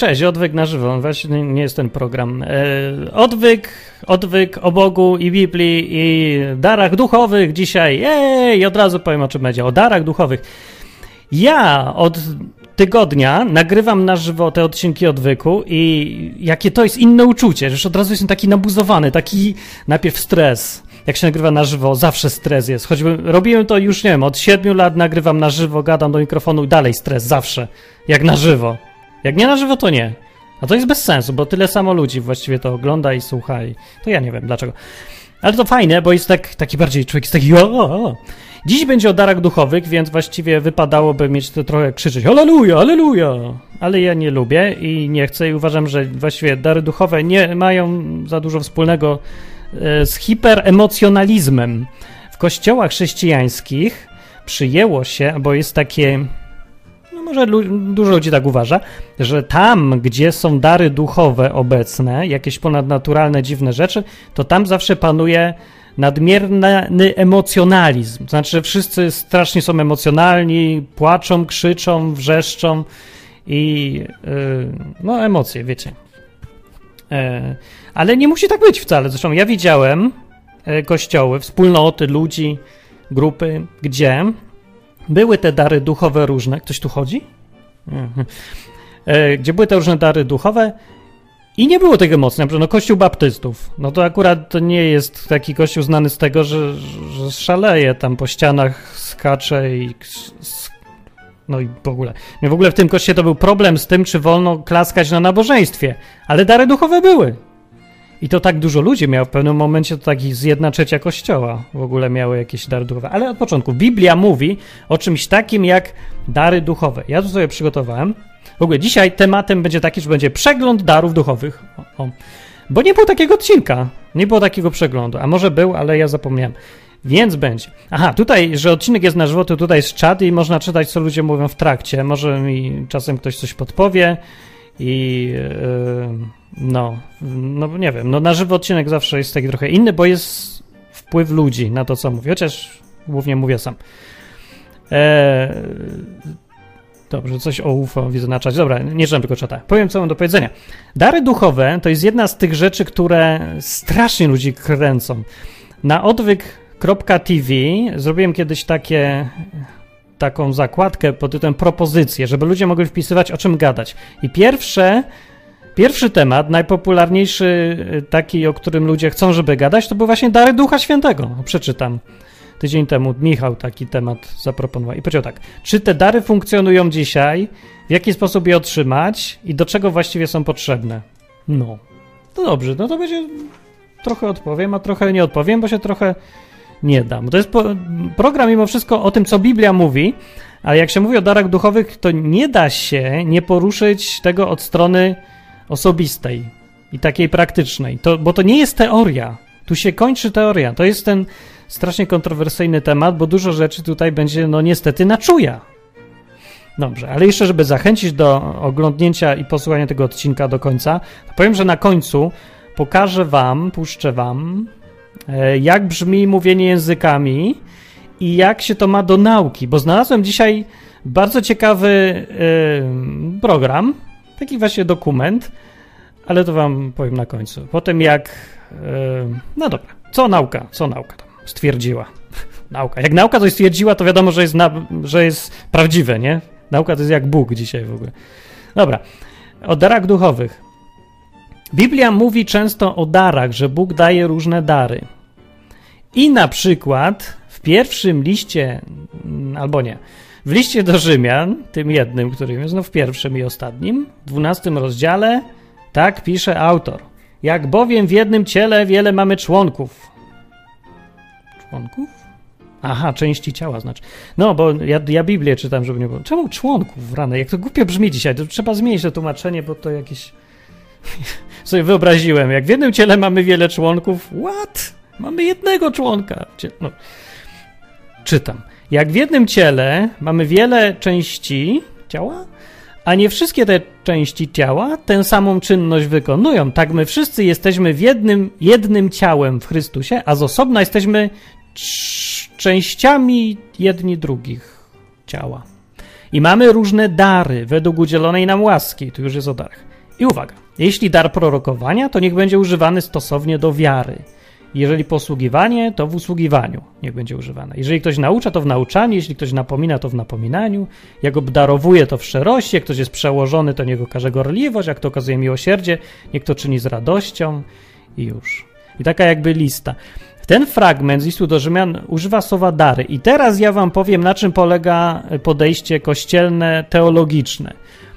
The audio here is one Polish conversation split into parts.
Cześć, odwyk na żywo. Właśnie nie jest ten program. E, odwyk, odwyk o Bogu i Biblii i darach duchowych dzisiaj. Jej, od razu powiem o czym będzie. O darach duchowych. Ja od tygodnia nagrywam na żywo te odcinki odwyku i jakie to jest inne uczucie, że od razu jestem taki nabuzowany, taki najpierw stres. Jak się nagrywa na żywo, zawsze stres jest. Choćby robiłem to już, nie wiem, od siedmiu lat nagrywam na żywo, gadam do mikrofonu i dalej stres, zawsze. Jak na żywo. Jak nie na żywo, to nie. A to jest bez sensu, bo tyle samo ludzi właściwie to ogląda i słucha i to ja nie wiem dlaczego. Ale to fajne, bo jest tak, taki bardziej człowiek jest taki o, o, o. Dziś będzie o darach duchowych, więc właściwie wypadałoby mieć to trochę krzyczeć Aleluja, aleluja! Ale ja nie lubię i nie chcę i uważam, że właściwie dary duchowe nie mają za dużo wspólnego e, z hiperemocjonalizmem. W kościołach chrześcijańskich przyjęło się, bo jest takie może dużo ludzi tak uważa, że tam, gdzie są dary duchowe obecne, jakieś ponadnaturalne, dziwne rzeczy, to tam zawsze panuje nadmierny emocjonalizm. Znaczy, że wszyscy strasznie są emocjonalni, płaczą, krzyczą, wrzeszczą i yy, no emocje, wiecie. Yy, ale nie musi tak być wcale. Zresztą ja widziałem yy, kościoły, wspólnoty, ludzi, grupy, gdzie były te dary duchowe różne. Ktoś tu chodzi? Mhm. E, Gdzie były te różne dary duchowe i nie było tego przykład no, kościół baptystów. No to akurat to nie jest taki kościół znany z tego, że, że szaleje tam po ścianach, skacze i no i w ogóle. Nie, w ogóle w tym kościele to był problem z tym, czy wolno klaskać na nabożeństwie, ale dary duchowe były. I to tak dużo ludzi miało w pewnym momencie, to taki z jedna trzecia kościoła w ogóle miały jakieś dary duchowe. Ale od początku Biblia mówi o czymś takim jak dary duchowe. Ja to sobie przygotowałem. W ogóle dzisiaj tematem będzie taki, że będzie przegląd darów duchowych. O, o. Bo nie było takiego odcinka, nie było takiego przeglądu. A może był, ale ja zapomniałem. Więc będzie. Aha, tutaj, że odcinek jest na żywo, to tutaj jest czat i można czytać, co ludzie mówią w trakcie. Może mi czasem ktoś coś podpowie i yy, no, no nie wiem, no na żywo odcinek zawsze jest taki trochę inny, bo jest wpływ ludzi na to, co mówię, chociaż głównie mówię sam. Eee, dobrze, coś o UFO widzę na czacie. Dobra, nie czytam tylko czata. Powiem, co mam do powiedzenia. Dary duchowe to jest jedna z tych rzeczy, które strasznie ludzi kręcą. Na odwyk.tv zrobiłem kiedyś takie taką zakładkę pod tytułem propozycje, żeby ludzie mogli wpisywać o czym gadać. I pierwsze Pierwszy temat, najpopularniejszy, y, taki, o którym ludzie chcą, żeby gadać, to był właśnie dary Ducha Świętego. Przeczytam. Tydzień temu Michał taki temat zaproponował i powiedział tak. Czy te dary funkcjonują dzisiaj? W jaki sposób je otrzymać? I do czego właściwie są potrzebne? No. To dobrze, no to będzie trochę odpowiem, a trochę nie odpowiem, bo się trochę nie dam. To jest po, program mimo wszystko o tym, co Biblia mówi, ale jak się mówi o darach duchowych, to nie da się nie poruszyć tego od strony osobistej i takiej praktycznej, to, bo to nie jest teoria. Tu się kończy teoria. To jest ten strasznie kontrowersyjny temat, bo dużo rzeczy tutaj będzie, no niestety, na czuja. Dobrze, ale jeszcze, żeby zachęcić do oglądnięcia i posłuchania tego odcinka do końca, powiem, że na końcu pokażę Wam, puszczę Wam, e, jak brzmi mówienie językami i jak się to ma do nauki, bo znalazłem dzisiaj bardzo ciekawy e, program, taki właśnie dokument, ale to wam powiem na końcu. Potem jak. Yy, no dobra, co nauka? Co nauka tam stwierdziła? nauka. Jak nauka coś stwierdziła, to wiadomo, że jest, na, że jest prawdziwe, nie? Nauka to jest jak Bóg dzisiaj w ogóle. Dobra. O darach duchowych. Biblia mówi często o darach, że Bóg daje różne dary. I na przykład w pierwszym liście, albo nie, w liście do Rzymian, tym jednym, którym jest no w pierwszym i ostatnim, w dwunastym rozdziale, tak pisze autor. Jak bowiem w jednym ciele wiele mamy członków. Członków? Aha, części ciała znaczy. No, bo ja, ja Biblię czytam, żeby nie było. Czemu członków rany? Jak to głupio brzmi dzisiaj, to trzeba zmienić to tłumaczenie, bo to jakieś. sobie wyobraziłem. Jak w jednym ciele mamy wiele członków, what? Mamy jednego członka. No. Czytam. Jak w jednym ciele mamy wiele części ciała, a nie wszystkie te części ciała tę samą czynność wykonują. Tak my wszyscy jesteśmy w jednym, jednym ciałem w Chrystusie, a z osobna jesteśmy częściami jedni drugich ciała. I mamy różne dary według udzielonej nam łaski. Tu już jest o darach. I uwaga, jeśli dar prorokowania, to niech będzie używany stosownie do wiary. Jeżeli posługiwanie, to w usługiwaniu niech będzie używane. Jeżeli ktoś naucza, to w nauczaniu, jeśli ktoś napomina, to w napominaniu. Jak obdarowuje, to w szczerości. Jak ktoś jest przełożony, to niech okaże gorliwość. Jak to okazuje miłosierdzie, niech to czyni z radością i już. I taka jakby lista. Ten fragment z listu do Rzymian używa słowa dary. I teraz ja wam powiem, na czym polega podejście kościelne, teologiczne.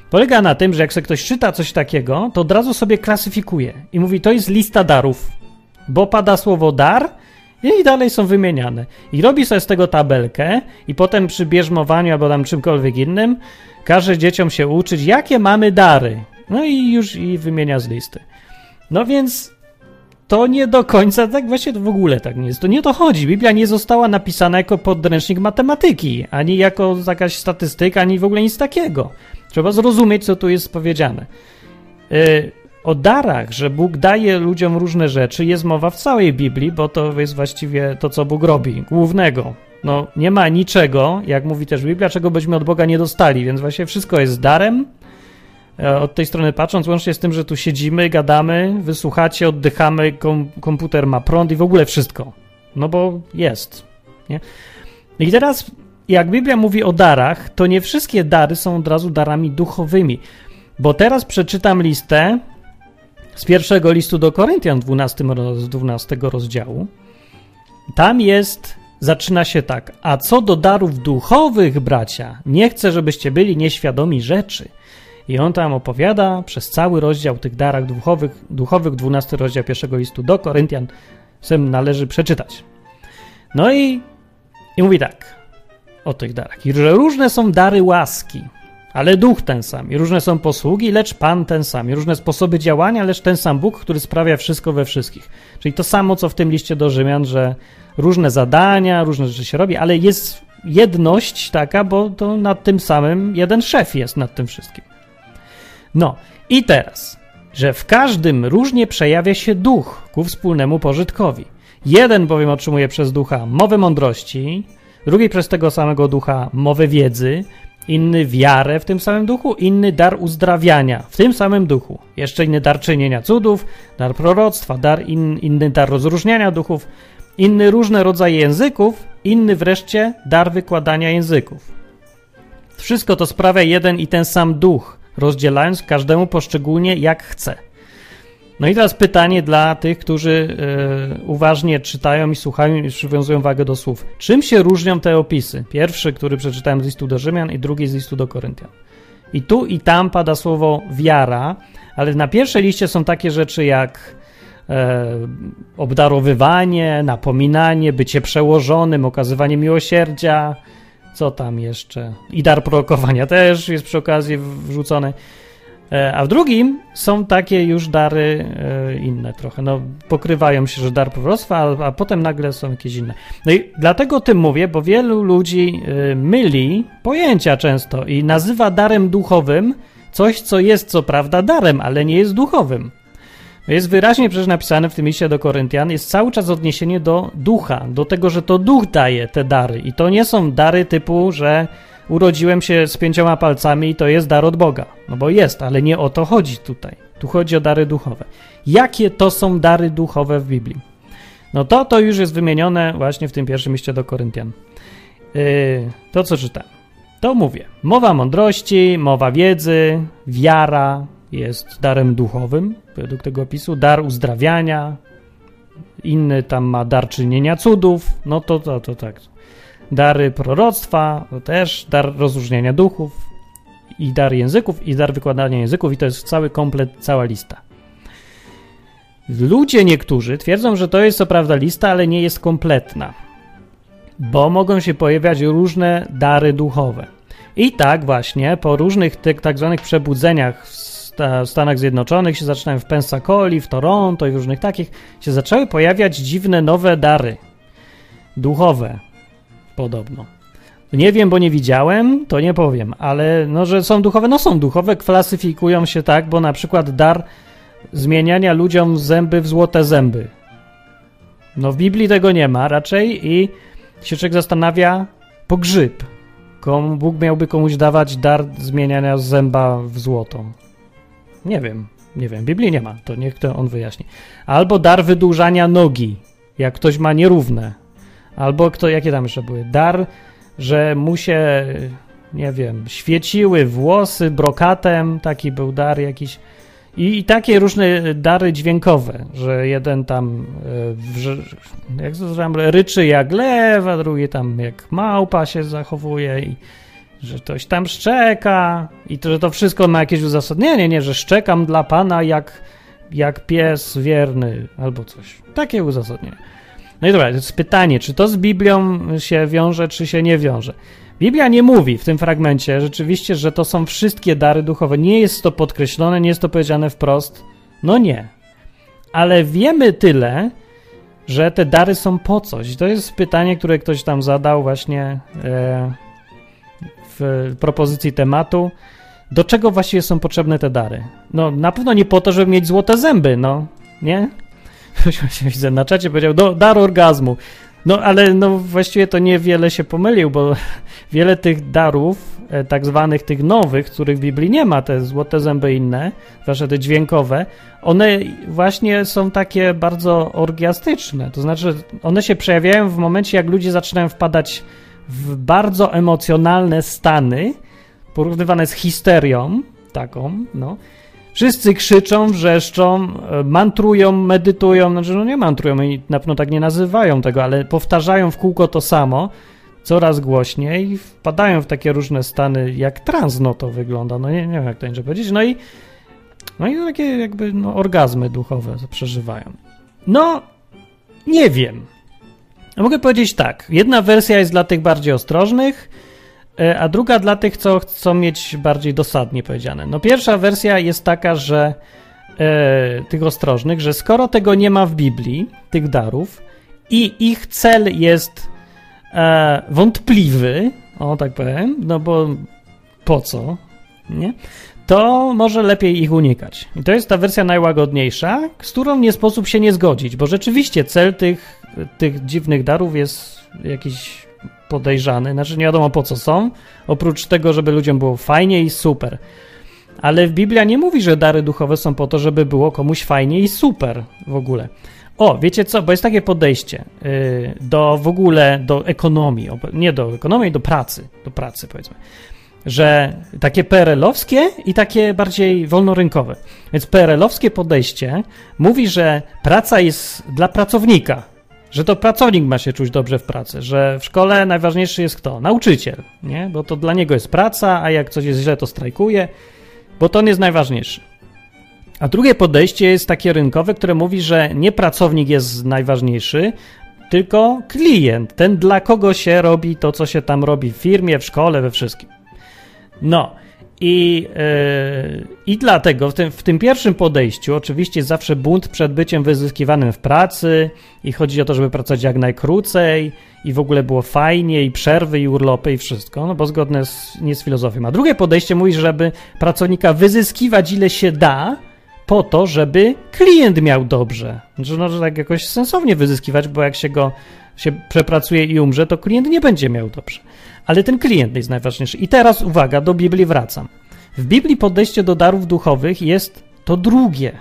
Polega na tym, że jak sobie ktoś czyta coś takiego, to od razu sobie klasyfikuje i mówi, to jest lista darów, bo pada słowo dar i dalej są wymieniane. I robi sobie z tego tabelkę i potem przy bierzmowaniu albo tam czymkolwiek innym każe dzieciom się uczyć, jakie mamy dary. No i już i wymienia z listy. No więc to nie do końca, tak właśnie to w ogóle tak nie jest. To nie to chodzi. Biblia nie została napisana jako podręcznik matematyki, ani jako jakaś statystyka, ani w ogóle nic takiego. Trzeba zrozumieć, co tu jest powiedziane. Yy, o darach, że Bóg daje ludziom różne rzeczy, jest mowa w całej Biblii, bo to jest właściwie to, co Bóg robi, głównego. No, nie ma niczego, jak mówi też Biblia, czego byśmy od Boga nie dostali, więc właśnie wszystko jest darem, E, od tej strony patrząc, łącznie z tym, że tu siedzimy, gadamy, wysłuchacie, oddychamy, kom komputer ma prąd i w ogóle wszystko. No bo jest. Nie? I teraz, jak Biblia mówi o darach, to nie wszystkie dary są od razu darami duchowymi. Bo teraz przeczytam listę z pierwszego listu do Koryntian, 12, 12 rozdziału. Tam jest, zaczyna się tak. A co do darów duchowych, bracia, nie chcę, żebyście byli nieświadomi rzeczy – i on tam opowiada przez cały rozdział tych darach duchowych, duchowych 12 rozdział pierwszego listu do Koryntian, sem należy przeczytać. No i, i mówi tak o tych darach. I że różne są dary łaski, ale duch ten sam. I różne są posługi, lecz Pan ten sam. I różne sposoby działania, lecz ten sam Bóg, który sprawia wszystko we wszystkich. Czyli to samo, co w tym liście do Rzymian, że różne zadania, różne rzeczy się robi, ale jest jedność taka, bo to nad tym samym jeden szef jest nad tym wszystkim. No i teraz, że w każdym różnie przejawia się duch ku wspólnemu pożytkowi. Jeden bowiem otrzymuje przez ducha mowę mądrości, drugi przez tego samego ducha mowę wiedzy, inny wiarę w tym samym duchu, inny dar uzdrawiania w tym samym duchu, jeszcze inny dar czynienia cudów, dar proroctwa, dar in, inny dar rozróżniania duchów, inny różne rodzaje języków, inny wreszcie dar wykładania języków. Wszystko to sprawia jeden i ten sam duch, rozdzielając każdemu poszczególnie jak chce. No i teraz pytanie dla tych, którzy y, uważnie czytają i słuchają i przywiązują wagę do słów. Czym się różnią te opisy? Pierwszy, który przeczytałem z listu do Rzymian i drugi z listu do Koryntian. I tu i tam pada słowo wiara, ale na pierwszej liście są takie rzeczy jak e, obdarowywanie, napominanie, bycie przełożonym, okazywanie miłosierdzia, co tam jeszcze? I dar prorokowania też jest przy okazji wrzucony. E, a w drugim są takie już dary e, inne trochę. No, pokrywają się, że dar proroctwa, a, a potem nagle są jakieś inne. No i dlatego tym mówię, bo wielu ludzi e, myli pojęcia często i nazywa darem duchowym coś, co jest co prawda darem, ale nie jest duchowym. Jest wyraźnie przecież napisane w tym liście do Koryntian, jest cały czas odniesienie do ducha, do tego, że to duch daje te dary. I to nie są dary typu, że urodziłem się z pięcioma palcami i to jest dar od Boga. No bo jest, ale nie o to chodzi tutaj. Tu chodzi o dary duchowe. Jakie to są dary duchowe w Biblii? No to to już jest wymienione właśnie w tym pierwszym liście do Koryntian. Yy, to co czytam. To mówię. Mowa mądrości, mowa wiedzy, wiara, jest darem duchowym, według tego opisu, dar uzdrawiania, inny tam ma dar czynienia cudów, no to, to, to tak. Dary proroctwa, też dar rozróżniania duchów, i dar języków, i dar wykładania języków, i to jest cały komplet, cała lista. Ludzie niektórzy twierdzą, że to jest co prawda lista, ale nie jest kompletna, bo mogą się pojawiać różne dary duchowe. I tak właśnie po różnych tych tak zwanych przebudzeniach w Stanach Zjednoczonych się zaczynają w Pensacoli, w Toronto i różnych takich, się zaczęły pojawiać dziwne nowe dary. Duchowe. Podobno. Nie wiem, bo nie widziałem, to nie powiem, ale no, że są duchowe, no są duchowe, klasyfikują się tak, bo na przykład dar zmieniania ludziom zęby w złote zęby. No w Biblii tego nie ma raczej i się człowiek zastanawia, pogrzyb. komu, Bóg miałby komuś dawać dar zmieniania zęba w złoto? Nie wiem, nie wiem. Biblii nie ma, to niech to on wyjaśni. Albo dar wydłużania nogi, jak ktoś ma nierówne. Albo kto, jakie tam jeszcze były? Dar, że mu się, nie wiem, świeciły włosy brokatem, taki był dar jakiś. I, I, takie różne dary dźwiękowe, że jeden tam e, jak słyszałem, ryczy jak lew, a drugi tam jak małpa się zachowuje i że ktoś tam szczeka i to, że to wszystko ma jakieś uzasadnienie, nie, że szczekam dla pana jak, jak pies wierny albo coś. Takie uzasadnienie. No i dobra, to jest pytanie, czy to z Biblią się wiąże, czy się nie wiąże. Biblia nie mówi w tym fragmencie rzeczywiście, że to są wszystkie dary duchowe. Nie jest to podkreślone, nie jest to powiedziane wprost. No nie. Ale wiemy tyle, że te dary są po coś. To jest pytanie, które ktoś tam zadał właśnie e, w propozycji tematu. Do czego właściwie są potrzebne te dary? No, na pewno nie po to, żeby mieć złote zęby, no, nie? Widzę na czacie, powiedział, do, dar orgazmu. No ale no właściwie to niewiele się pomylił, bo wiele tych darów, e, tak zwanych tych nowych, których w Biblii nie ma, te złote zęby inne, zwłaszcza te dźwiękowe, one właśnie są takie bardzo orgiastyczne. To znaczy, one się przejawiają w momencie, jak ludzie zaczynają wpadać w bardzo emocjonalne stany, porównywane z histerią taką, no, Wszyscy krzyczą, wrzeszczą, e, mantrują, medytują, znaczy no nie mantrują, i na pewno tak nie nazywają tego, ale powtarzają w kółko to samo, coraz głośniej i wpadają w takie różne stany, jak trans, no to wygląda, no nie, nie wiem jak to inaczej powiedzieć, no i no i takie jakby no, orgazmy duchowe przeżywają. No, nie wiem. Mogę powiedzieć tak, jedna wersja jest dla tych bardziej ostrożnych, a druga dla tych, co chcą mieć bardziej dosadnie powiedziane. No pierwsza wersja jest taka, że e, tych ostrożnych, że skoro tego nie ma w Biblii, tych darów, i ich cel jest e, wątpliwy, o tak powiem, no bo po co, nie? To może lepiej ich unikać. I to jest ta wersja najłagodniejsza, z którą nie sposób się nie zgodzić, bo rzeczywiście cel tych, tych dziwnych darów jest jakiś podejrzany. Znaczy nie wiadomo po co są, oprócz tego, żeby ludziom było fajnie i super. Ale Biblia nie mówi, że dary duchowe są po to, żeby było komuś fajnie i super w ogóle. O, wiecie co, bo jest takie podejście yy, do w ogóle, do ekonomii, nie do ekonomii, do pracy, do pracy powiedzmy, że takie PRL-owskie i takie bardziej wolnorynkowe. Więc PRL-owskie podejście mówi, że praca jest dla pracownika, że to pracownik ma się czuć dobrze w pracy, że w szkole najważniejszy jest kto? Nauczyciel, nie? Bo to dla niego jest praca, a jak coś jest źle, to strajkuje, bo to on jest najważniejszy. A drugie podejście jest takie rynkowe, które mówi, że nie pracownik jest najważniejszy, tylko klient, ten dla kogo się robi to, co się tam robi w firmie, w szkole, we wszystkim. No, i, yy, I dlatego w tym, w tym pierwszym podejściu oczywiście zawsze bunt przed byciem wyzyskiwanym w pracy i chodzi o to, żeby pracować jak najkrócej i w ogóle było fajnie i przerwy i urlopy i wszystko, no bo zgodne z, nie z filozofią. A drugie podejście mówi, żeby pracownika wyzyskiwać ile się da po to, żeby klient miał dobrze. Znaczy, no, że tak jakoś sensownie wyzyskiwać, bo jak się go się przepracuje i umrze, to klient nie będzie miał dobrze ale ten klient jest najważniejszy. I teraz uwaga, do Biblii wracam. W Biblii podejście do darów duchowych jest to drugie.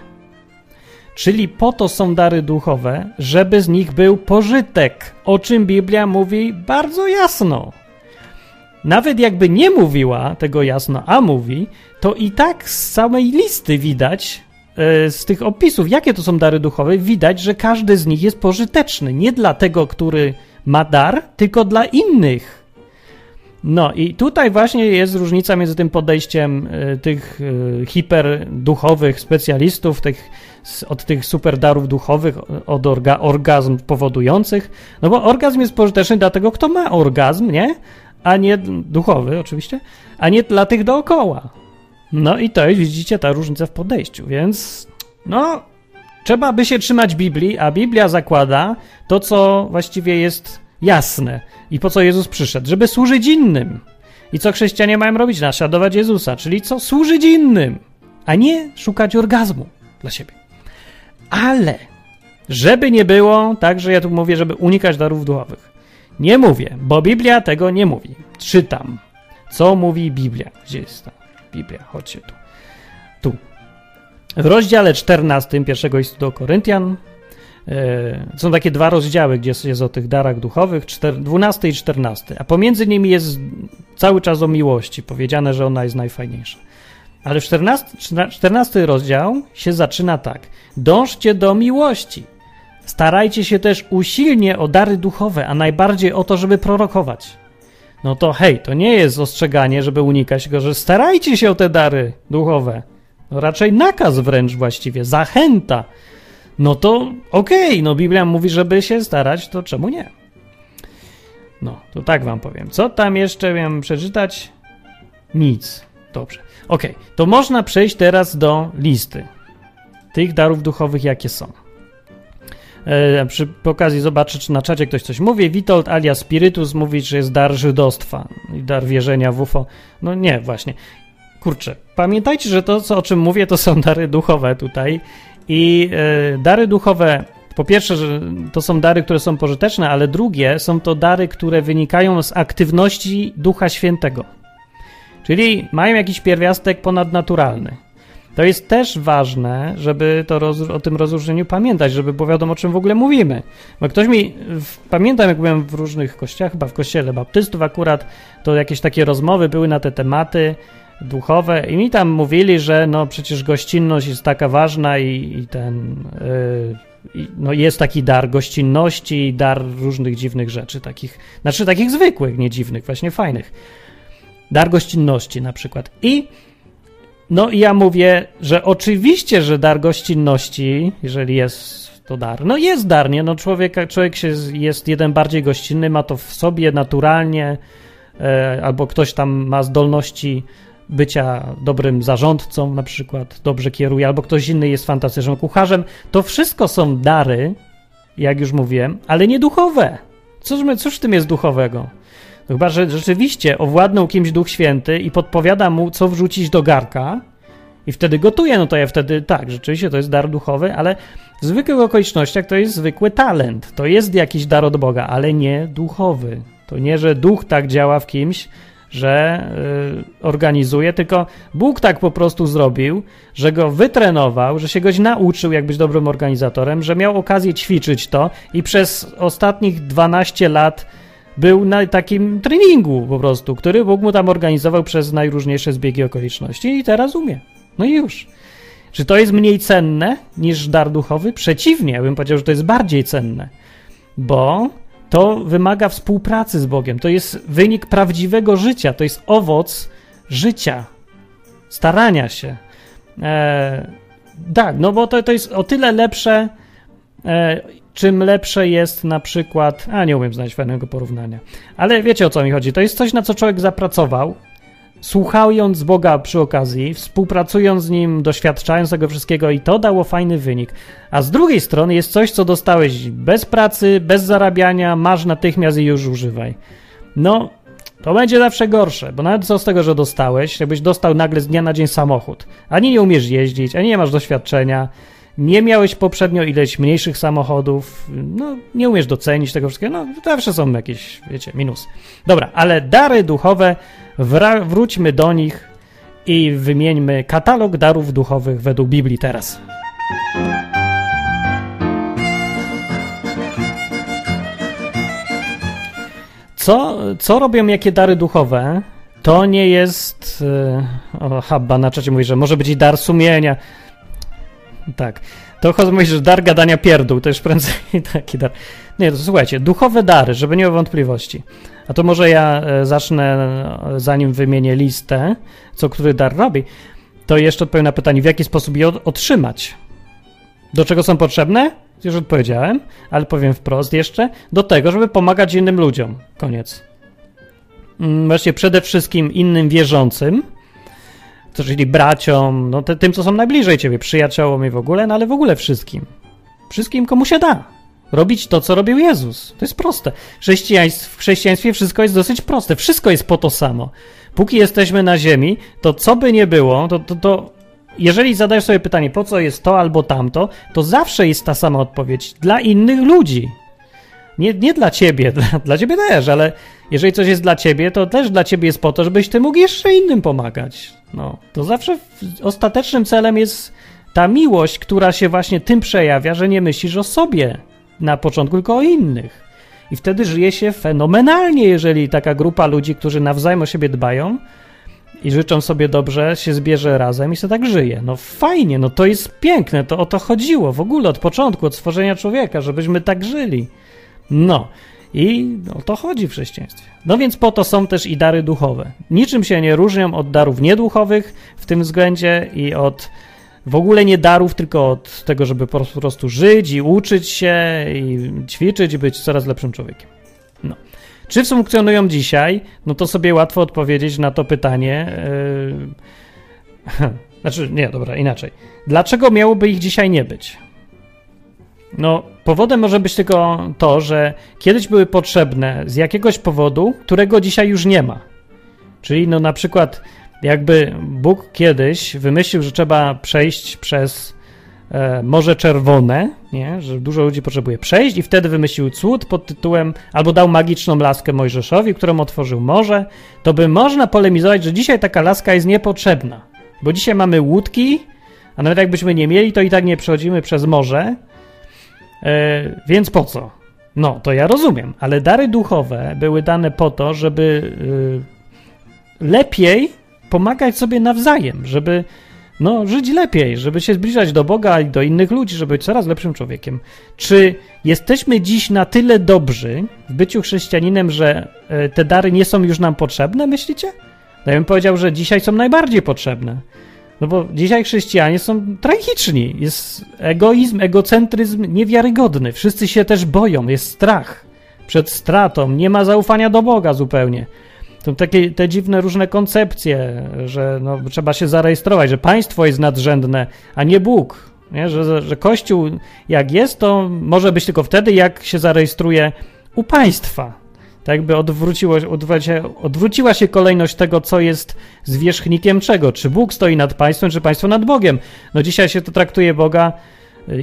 Czyli po to są dary duchowe, żeby z nich był pożytek, o czym Biblia mówi bardzo jasno. Nawet jakby nie mówiła tego jasno, a mówi, to i tak z samej listy widać, e, z tych opisów, jakie to są dary duchowe, widać, że każdy z nich jest pożyteczny. Nie dla tego, który ma dar, tylko dla innych. No i tutaj właśnie jest różnica między tym podejściem y, tych y, hiperduchowych specjalistów, tych, od tych superdarów duchowych, od orga, orgazm powodujących, no bo orgazm jest pożyteczny dla tego, kto ma orgazm, nie? A nie duchowy oczywiście, a nie dla tych dookoła. No i to jest, widzicie, ta różnica w podejściu, więc no, trzeba by się trzymać Biblii, a Biblia zakłada to, co właściwie jest jasne i po co Jezus przyszedł? Żeby służyć innym. I co chrześcijanie mają robić? Naśladować Jezusa, czyli co? Służyć innym, a nie szukać orgazmu dla siebie. Ale, żeby nie było, tak, że ja tu mówię, żeby unikać darów duchowych. Nie mówię, bo Biblia tego nie mówi. Czytam. Co mówi Biblia? Gdzie jest ta Biblia? Chodźcie tu. Tu. W rozdziale 14 pierwszego listu do Koryntian są takie dwa rozdziały, gdzie jest o tych darach duchowych, 12 i 14, a pomiędzy nimi jest cały czas o miłości, powiedziane, że ona jest najfajniejsza. Ale 14, 14 rozdział się zaczyna tak. Dążcie do miłości. Starajcie się też usilnie o dary duchowe, a najbardziej o to, żeby prorokować. No to hej, to nie jest ostrzeganie, żeby unikać tego, że starajcie się o te dary duchowe. No raczej nakaz wręcz właściwie, zachęta. No to okej, okay, no Biblia mówi, żeby się starać, to czemu nie? No, to tak wam powiem. Co tam jeszcze miałem przeczytać? Nic. Dobrze. Ok, to można przejść teraz do listy tych darów duchowych, jakie są. E, przy okazji zobaczę, czy na czacie ktoś coś mówi. Witold alias Spiritus mówi, że jest dar żydostwa i dar wierzenia w UFO. No nie, właśnie. Kurczę, pamiętajcie, że to, co, o czym mówię, to są dary duchowe tutaj. I e, dary duchowe, po pierwsze, że to są dary, które są pożyteczne, ale drugie, są to dary, które wynikają z aktywności Ducha Świętego. Czyli mają jakiś pierwiastek ponadnaturalny. To jest też ważne, żeby to roz, o tym rozróżnieniu pamiętać, żeby było wiadomo, o czym w ogóle mówimy. Bo ktoś mi, w, pamiętam jak byłem w różnych kościołach, chyba w kościele baptystów akurat, to jakieś takie rozmowy były na te tematy duchowe i mi tam mówili, że no przecież gościnność jest taka ważna i, i ten... Yy, no jest taki dar gościnności, dar różnych dziwnych rzeczy, takich, znaczy takich zwykłych, nie dziwnych, właśnie fajnych. Dar gościnności na przykład. I no i ja mówię, że oczywiście, że dar gościnności, jeżeli jest to dar, no jest dar, nie? No człowiek, człowiek się jest jeden bardziej gościnny, ma to w sobie naturalnie, e, albo ktoś tam ma zdolności bycia dobrym zarządcą na przykład, dobrze kieruje, albo ktoś inny jest fantastycznym kucharzem. To wszystko są dary, jak już mówiłem, ale nie duchowe. Cóż, cóż w tym jest duchowego? Chyba, że rzeczywiście owładnął kimś Duch Święty i podpowiada mu, co wrzucić do garka i wtedy gotuje, no to ja wtedy tak, rzeczywiście to jest dar duchowy, ale w zwykłych okolicznościach to jest zwykły talent. To jest jakiś dar od Boga, ale nie duchowy. To nie, że duch tak działa w kimś, że y, organizuje, tylko Bóg tak po prostu zrobił, że go wytrenował, że się goś nauczył, jak być dobrym organizatorem, że miał okazję ćwiczyć to i przez ostatnich 12 lat był na takim treningu po prostu, który Bóg mu tam organizował przez najróżniejsze zbiegi okoliczności i teraz umie. No i już. Czy to jest mniej cenne niż dar duchowy? Przeciwnie, ja bym powiedział, że to jest bardziej cenne, bo to wymaga współpracy z Bogiem. To jest wynik prawdziwego życia, to jest owoc życia, starania się. E, tak, no bo to, to jest o tyle lepsze. E, czym lepsze jest na przykład, a nie umiem znaleźć fajnego porównania, ale wiecie o co mi chodzi. To jest coś, na co człowiek zapracował, słuchając Boga przy okazji, współpracując z Nim, doświadczając tego wszystkiego i to dało fajny wynik. A z drugiej strony jest coś, co dostałeś bez pracy, bez zarabiania, masz natychmiast i już używaj. No, to będzie zawsze gorsze, bo nawet co z tego, że dostałeś, jakbyś dostał nagle z dnia na dzień samochód, ani nie umiesz jeździć, ani nie masz doświadczenia, nie miałeś poprzednio ileś mniejszych samochodów, no nie umiesz docenić tego wszystkiego, no zawsze są jakieś, wiecie, minusy. Dobra, ale dary duchowe, wróćmy do nich i wymieńmy katalog darów duchowych według Biblii teraz. Co, co robią jakie dary duchowe? To nie jest. E, o, Habba na czacie mówi, że może być i dar sumienia. Tak. To chodzi że dar gadania pierdół, to już prędzej taki dar. Nie, to słuchajcie, duchowe dary, żeby nie było wątpliwości. A to może ja e, zacznę, e, zanim wymienię listę, co który dar robi, to jeszcze odpowiem na pytanie, w jaki sposób je otrzymać. Do czego są potrzebne? Już odpowiedziałem, ale powiem wprost jeszcze. Do tego, żeby pomagać innym ludziom. Koniec. Mm, właśnie przede wszystkim innym wierzącym, czyli braciom, no tym, co są najbliżej ciebie, przyjaciołom i w ogóle, no ale w ogóle wszystkim. Wszystkim, komu się da. Robić to, co robił Jezus. To jest proste. w chrześcijaństwie wszystko jest dosyć proste. Wszystko jest po to samo. Póki jesteśmy na ziemi, to co by nie było, to, to, to jeżeli zadajesz sobie pytanie, po co jest to albo tamto, to zawsze jest ta sama odpowiedź. Dla innych ludzi. Nie, nie dla ciebie, dla, dla ciebie też, ale jeżeli coś jest dla ciebie, to też dla ciebie jest po to, żebyś ty mógł jeszcze innym pomagać. No, to zawsze ostatecznym celem jest ta miłość, która się właśnie tym przejawia, że nie myślisz o sobie na początku, tylko o innych. I wtedy żyje się fenomenalnie, jeżeli taka grupa ludzi, którzy nawzajem o siebie dbają i życzą sobie dobrze, się zbierze razem i się tak żyje. No fajnie, no to jest piękne, to o to chodziło w ogóle od początku, od stworzenia człowieka, żebyśmy tak żyli. No. I o to chodzi w chrześcijaństwie. No więc po to są też i dary duchowe. Niczym się nie różnią od darów nieduchowych w tym względzie i od w ogóle nie darów, tylko od tego, żeby po prostu żyć i uczyć się i ćwiczyć i być coraz lepszym człowiekiem. No. Czy funkcjonują dzisiaj? No to sobie łatwo odpowiedzieć na to pytanie. Yy... Znaczy, nie, dobra, inaczej. Dlaczego miałoby ich dzisiaj nie być? No, powodem może być tylko to, że kiedyś były potrzebne z jakiegoś powodu, którego dzisiaj już nie ma. Czyli, no, na przykład jakby Bóg kiedyś wymyślił, że trzeba przejść przez e, Morze Czerwone, nie? że dużo ludzi potrzebuje przejść, i wtedy wymyślił cud pod tytułem, albo dał magiczną laskę Mojżeszowi, którą otworzył morze, to by można polemizować, że dzisiaj taka laska jest niepotrzebna, bo dzisiaj mamy łódki, a nawet jakbyśmy nie mieli, to i tak nie przechodzimy przez morze, e, więc po co? No, to ja rozumiem, ale dary duchowe były dane po to, żeby y, lepiej pomagać sobie nawzajem, żeby no, żyć lepiej, żeby się zbliżać do Boga i do innych ludzi, żeby być coraz lepszym człowiekiem. Czy jesteśmy dziś na tyle dobrzy w byciu chrześcijaninem, że e, te dary nie są już nam potrzebne, myślicie? No ja bym powiedział, że dzisiaj są najbardziej potrzebne. No bo dzisiaj chrześcijanie są tragiczni. Jest egoizm, egocentryzm niewiarygodny. Wszyscy się też boją, jest strach przed stratą, nie ma zaufania do Boga zupełnie. To takie te dziwne różne koncepcje, że no, trzeba się zarejestrować, że państwo jest nadrzędne, a nie Bóg. Nie? Że, że Kościół jak jest, to może być tylko wtedy, jak się zarejestruje u państwa. Tak jakby odwróciło, odwróciła się kolejność tego, co jest zwierzchnikiem czego. Czy Bóg stoi nad państwem, czy państwo nad Bogiem. No dzisiaj się to traktuje Boga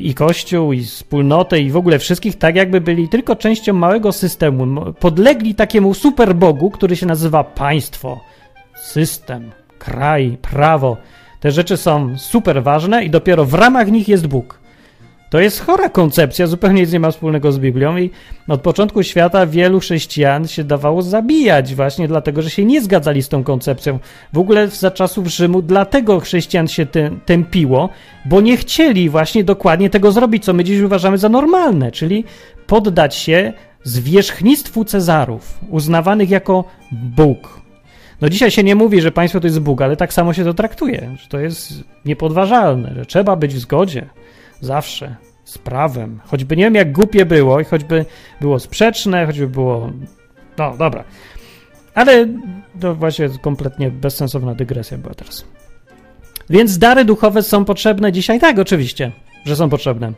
i Kościół, i wspólnotę, i w ogóle wszystkich, tak jakby byli tylko częścią małego systemu. Podlegli takiemu superbogu, który się nazywa państwo, system, kraj, prawo. Te rzeczy są super ważne i dopiero w ramach nich jest Bóg. To jest chora koncepcja, zupełnie nic nie ma wspólnego z Biblią i od początku świata wielu chrześcijan się dawało zabijać właśnie dlatego, że się nie zgadzali z tą koncepcją. W ogóle za czasów Rzymu dlatego chrześcijan się tępiło, bo nie chcieli właśnie dokładnie tego zrobić, co my dziś uważamy za normalne, czyli poddać się zwierzchnictwu Cezarów, uznawanych jako Bóg. No dzisiaj się nie mówi, że państwo to jest Bóg, ale tak samo się to traktuje, że to jest niepodważalne, że trzeba być w zgodzie. Zawsze. Z prawem. Choćby nie wiem, jak głupie było i choćby było sprzeczne, choćby było. No, dobra. Ale to właśnie kompletnie bezsensowna dygresja była teraz. Więc dary duchowe są potrzebne dzisiaj? Tak, oczywiście, że są potrzebne.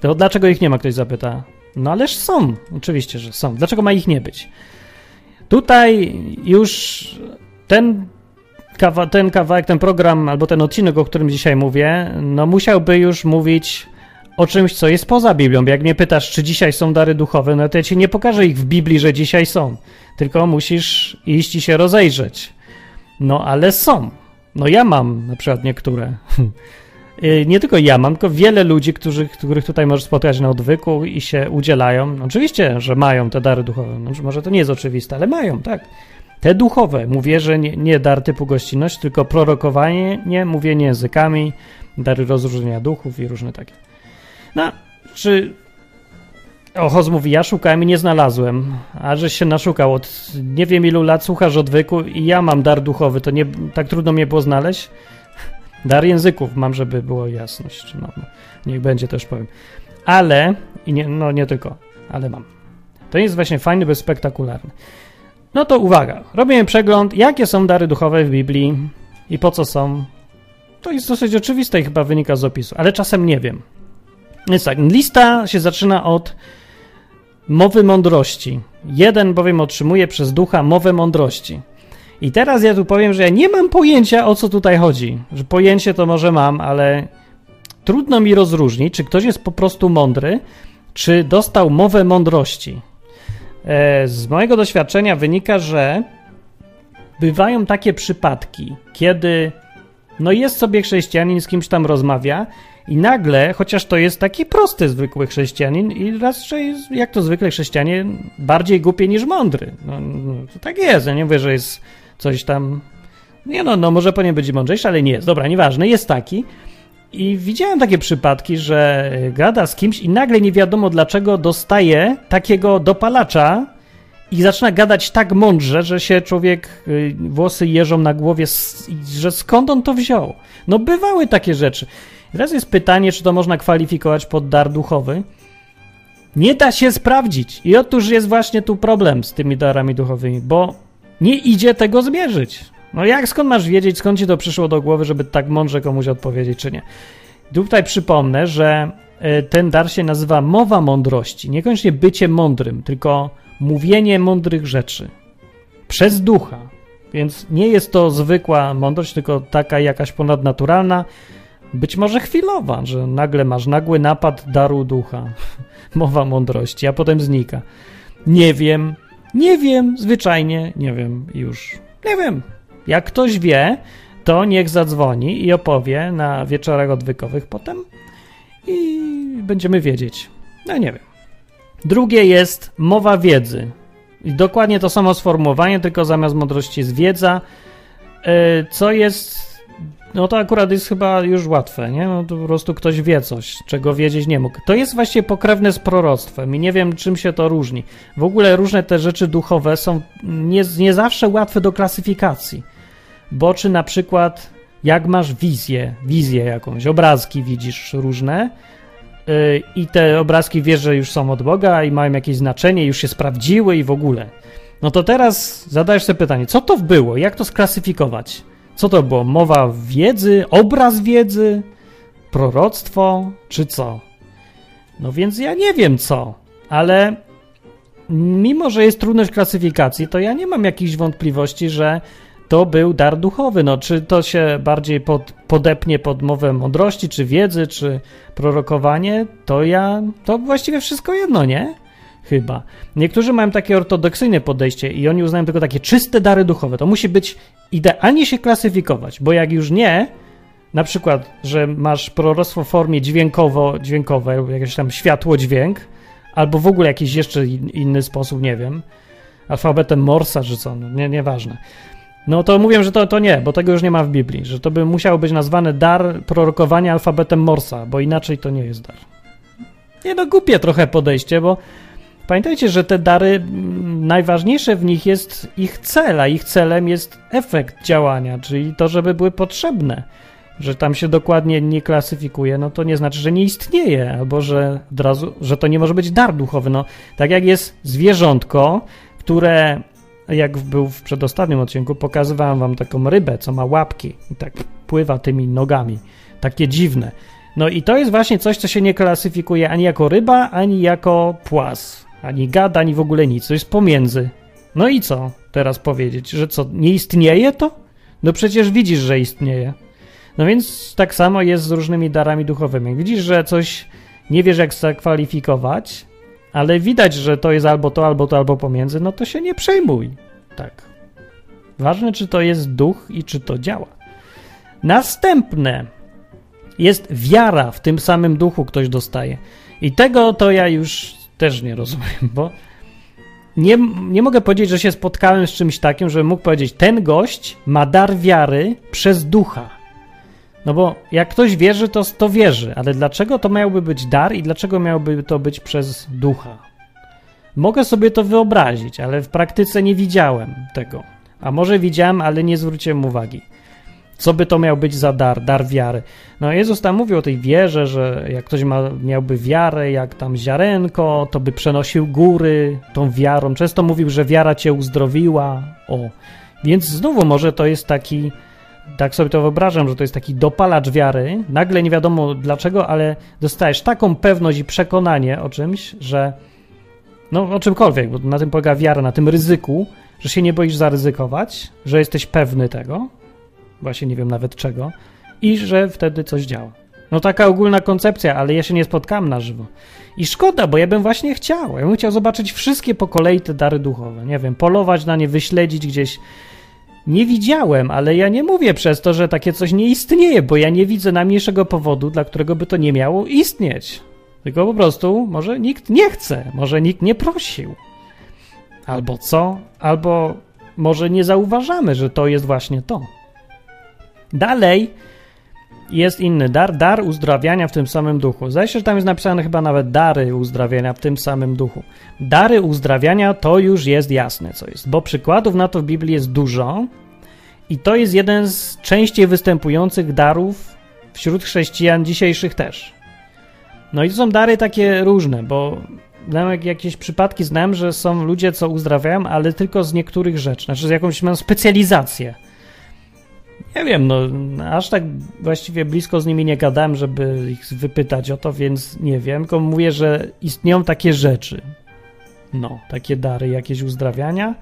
To dlaczego ich nie ma, ktoś zapyta. No ależ są, oczywiście, że są. Dlaczego ma ich nie być? Tutaj już ten kawa, ten kawałek, ten program albo ten odcinek, o którym dzisiaj mówię, no musiałby już mówić o czymś, co jest poza Biblią. Jak mnie pytasz, czy dzisiaj są dary duchowe, no to ja ci nie pokażę ich w Biblii, że dzisiaj są. Tylko musisz iść i się rozejrzeć. No ale są. No ja mam na przykład niektóre. Y, nie tylko ja mam, tylko wiele ludzi, którzy, których tutaj możesz spotkać na odwyku i się udzielają. Oczywiście, że mają te dary duchowe. No, może to nie jest oczywiste, ale mają, tak. Te duchowe, mówię, że nie, nie dar typu gościnność, tylko prorokowanie, nie mówienie językami, dary rozróżnienia duchów i różne takie. No, czy Ochoz mówi, ja szukałem i nie znalazłem, a żeś się naszukał od nie wiem ilu lat, słuchasz odwyku i ja mam dar duchowy, to nie, tak trudno mnie było znaleźć? Dar języków mam, żeby było jasność, no, no niech będzie, też powiem. Ale, i nie, no nie tylko, ale mam. To jest właśnie fajny, bez spektakularny. No to uwaga, robimy przegląd, jakie są dary duchowe w Biblii i po co są. To jest dosyć oczywiste i chyba wynika z opisu, ale czasem nie wiem. Więc tak, lista się zaczyna od mowy mądrości. Jeden bowiem otrzymuje przez ducha mowę mądrości. I teraz ja tu powiem, że ja nie mam pojęcia o co tutaj chodzi. Że pojęcie to może mam, ale trudno mi rozróżnić, czy ktoś jest po prostu mądry, czy dostał mowę mądrości. E, z mojego doświadczenia wynika, że bywają takie przypadki, kiedy no jest sobie chrześcijanin, z kimś tam rozmawia i nagle, chociaż to jest taki prosty, zwykły chrześcijanin i raczej, jak to zwykle chrześcijanie, bardziej głupie niż mądry. No, no, to tak jest, ja nie mówię, że jest coś tam... Nie no, no może powinien być mądrzejszy, ale nie jest. Dobra, nieważne, jest taki. I widziałem takie przypadki, że gada z kimś i nagle nie wiadomo dlaczego dostaje takiego dopalacza i zaczyna gadać tak mądrze, że się człowiek, y, włosy jeżą na głowie, że skąd on to wziął. No bywały takie rzeczy. Teraz jest pytanie, czy to można kwalifikować pod dar duchowy. Nie da się sprawdzić. I otóż jest właśnie tu problem z tymi darami duchowymi, bo nie idzie tego zmierzyć. No jak, skąd masz wiedzieć, skąd ci to przyszło do głowy, żeby tak mądrze komuś odpowiedzieć, czy nie? Tutaj przypomnę, że e, ten dar się nazywa mowa mądrości. Niekoniecznie bycie mądrym, tylko mówienie mądrych rzeczy. Przez ducha. Więc nie jest to zwykła mądrość, tylko taka jakaś ponadnaturalna, być może chwilowa, że nagle masz nagły napad daru ducha, mowa mądrości, a potem znika. Nie wiem, nie wiem, zwyczajnie nie wiem już. Nie wiem. Jak ktoś wie, to niech zadzwoni i opowie na wieczorach odwykowych potem i będziemy wiedzieć. No nie wiem. Drugie jest mowa wiedzy. I dokładnie to samo sformułowanie, tylko zamiast mądrości jest wiedza, e, co jest no to akurat jest chyba już łatwe, nie? No to po prostu ktoś wie coś, czego wiedzieć nie mógł. To jest właśnie pokrewne z proroctwem i nie wiem, czym się to różni. W ogóle różne te rzeczy duchowe są nie, nie zawsze łatwe do klasyfikacji. Bo czy na przykład jak masz wizję, wizję jakąś, obrazki widzisz różne yy, i te obrazki wiesz, że już są od Boga i mają jakieś znaczenie, już się sprawdziły i w ogóle. No to teraz zadajesz sobie pytanie, co to było, jak to sklasyfikować? Co to było? Mowa wiedzy, obraz wiedzy, proroctwo, czy co? No więc ja nie wiem co, ale mimo, że jest trudność klasyfikacji, to ja nie mam jakichś wątpliwości, że to był dar duchowy. No, czy to się bardziej pod, podepnie pod mowę mądrości, czy wiedzy, czy prorokowanie, to ja, to właściwie wszystko jedno, nie? Chyba. Niektórzy mają takie ortodoksyjne podejście i oni uznają tylko takie czyste dary duchowe. To musi być idealnie się klasyfikować, bo jak już nie, na przykład, że masz proroctwo w formie dźwiękowo-dźwiękowe, jakieś tam światło-dźwięk, albo w ogóle jakiś jeszcze inny sposób, nie wiem, alfabetem Morsa czy co, no, nie, nieważne. No to mówię, że to, to nie, bo tego już nie ma w Biblii, że to by musiało być nazwane dar prorokowania alfabetem Morsa, bo inaczej to nie jest dar. Nie no, głupie trochę podejście, bo Pamiętajcie, że te dary, najważniejsze w nich jest ich cel, a ich celem jest efekt działania, czyli to, żeby były potrzebne. Że tam się dokładnie nie klasyfikuje, no to nie znaczy, że nie istnieje, albo że od razu, że to nie może być dar duchowy. No, tak jak jest zwierzątko, które, jak był w przedostatnim odcinku, pokazywałem wam taką rybę, co ma łapki i tak pływa tymi nogami. Takie dziwne. No i to jest właśnie coś, co się nie klasyfikuje ani jako ryba, ani jako płas. Ani gada, ani w ogóle nic. To jest pomiędzy. No i co teraz powiedzieć? Że co, nie istnieje to? No przecież widzisz, że istnieje. No więc tak samo jest z różnymi darami duchowymi. Widzisz, że coś nie wiesz, jak zakwalifikować, ale widać, że to jest albo to, albo to, albo pomiędzy, no to się nie przejmuj. Tak. Ważne, czy to jest duch i czy to działa. Następne jest wiara w tym samym duchu, ktoś dostaje. I tego to ja już też nie rozumiem, bo nie, nie mogę powiedzieć, że się spotkałem z czymś takim, że mógł powiedzieć, ten gość ma dar wiary przez ducha. No bo jak ktoś wierzy, to, to wierzy, ale dlaczego to miałby być dar i dlaczego miałby to być przez ducha? Mogę sobie to wyobrazić, ale w praktyce nie widziałem tego. A może widziałem, ale nie zwróciłem uwagi. Co by to miał być za dar, dar wiary? No Jezus tam mówił o tej wierze, że jak ktoś ma, miałby wiarę, jak tam ziarenko, to by przenosił góry tą wiarą. Często mówił, że wiara cię uzdrowiła. O, więc znowu może to jest taki, tak sobie to wyobrażam, że to jest taki dopalacz wiary. Nagle nie wiadomo dlaczego, ale dostajesz taką pewność i przekonanie o czymś, że no o czymkolwiek, bo na tym polega wiara, na tym ryzyku, że się nie boisz zaryzykować, że jesteś pewny tego, właśnie nie wiem nawet czego, i że wtedy coś działa. No taka ogólna koncepcja, ale ja się nie spotkałem na żywo. I szkoda, bo ja bym właśnie chciał. Ja bym chciał zobaczyć wszystkie po kolei te dary duchowe. Nie wiem, polować na nie, wyśledzić gdzieś. Nie widziałem, ale ja nie mówię przez to, że takie coś nie istnieje, bo ja nie widzę najmniejszego powodu, dla którego by to nie miało istnieć. Tylko po prostu może nikt nie chce, może nikt nie prosił. Albo co? Albo może nie zauważamy, że to jest właśnie to. Dalej jest inny dar, dar uzdrawiania w tym samym duchu. Zdaje że tam jest napisane chyba nawet dary uzdrawiania w tym samym duchu. Dary uzdrawiania to już jest jasne, co jest, bo przykładów na to w Biblii jest dużo i to jest jeden z częściej występujących darów wśród chrześcijan dzisiejszych też. No i to są dary takie różne, bo znam jakieś przypadki, znam, że są ludzie, co uzdrawiają, ale tylko z niektórych rzeczy, znaczy z jakąś mają specjalizację. Nie wiem, no aż tak właściwie blisko z nimi nie gadałem, żeby ich wypytać o to, więc nie wiem, tylko mówię, że istnieją takie rzeczy. No, takie dary, jakieś uzdrawiania.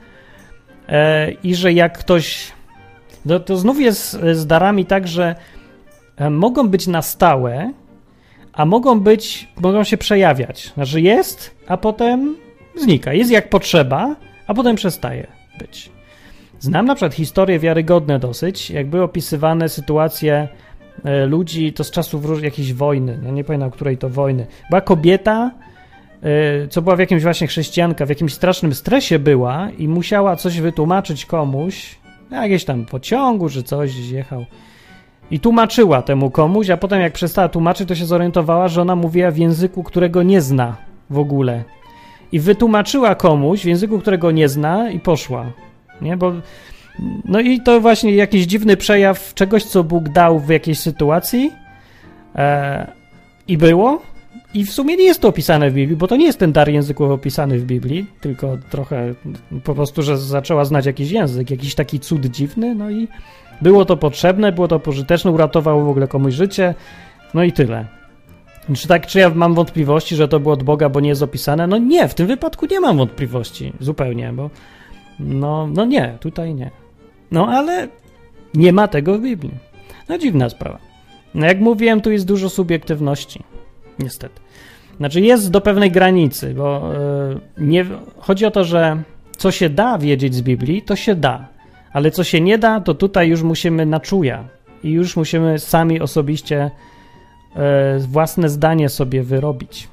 E, I że jak ktoś. No to znów jest z darami tak, że e, mogą być na stałe, a mogą być, mogą się przejawiać. Znaczy jest, a potem znika. Jest jak potrzeba, a potem przestaje być. Znam na przykład historie wiarygodne dosyć, jak opisywane sytuacje e, ludzi, to z czasów jakiejś wojny, ja nie pamiętam której to wojny. Była kobieta, e, co była w jakimś właśnie chrześcijanka, w jakimś strasznym stresie była i musiała coś wytłumaczyć komuś, na jakieś tam pociągu czy coś, jechał. I tłumaczyła temu komuś, a potem jak przestała tłumaczyć, to się zorientowała, że ona mówiła w języku, którego nie zna w ogóle. I wytłumaczyła komuś w języku, którego nie zna i poszła. Nie, bo. No i to właśnie jakiś dziwny przejaw czegoś, co Bóg dał w jakiejś sytuacji e, i było. I w sumie nie jest to opisane w Biblii, bo to nie jest ten dar językowy opisany w Biblii, tylko trochę po prostu, że zaczęła znać jakiś język, jakiś taki cud dziwny, no i było to potrzebne, było to pożyteczne, uratowało w ogóle komuś życie, no i tyle. Czy tak, czy ja mam wątpliwości, że to było od Boga, bo nie jest opisane? No nie, w tym wypadku nie mam wątpliwości, zupełnie, bo no, no nie, tutaj nie. No ale nie ma tego w Biblii. No dziwna sprawa. No jak mówiłem, tu jest dużo subiektywności. Niestety. Znaczy jest do pewnej granicy, bo yy, nie, chodzi o to, że co się da wiedzieć z Biblii, to się da. Ale co się nie da, to tutaj już musimy na czuja. I już musimy sami osobiście yy, własne zdanie sobie wyrobić.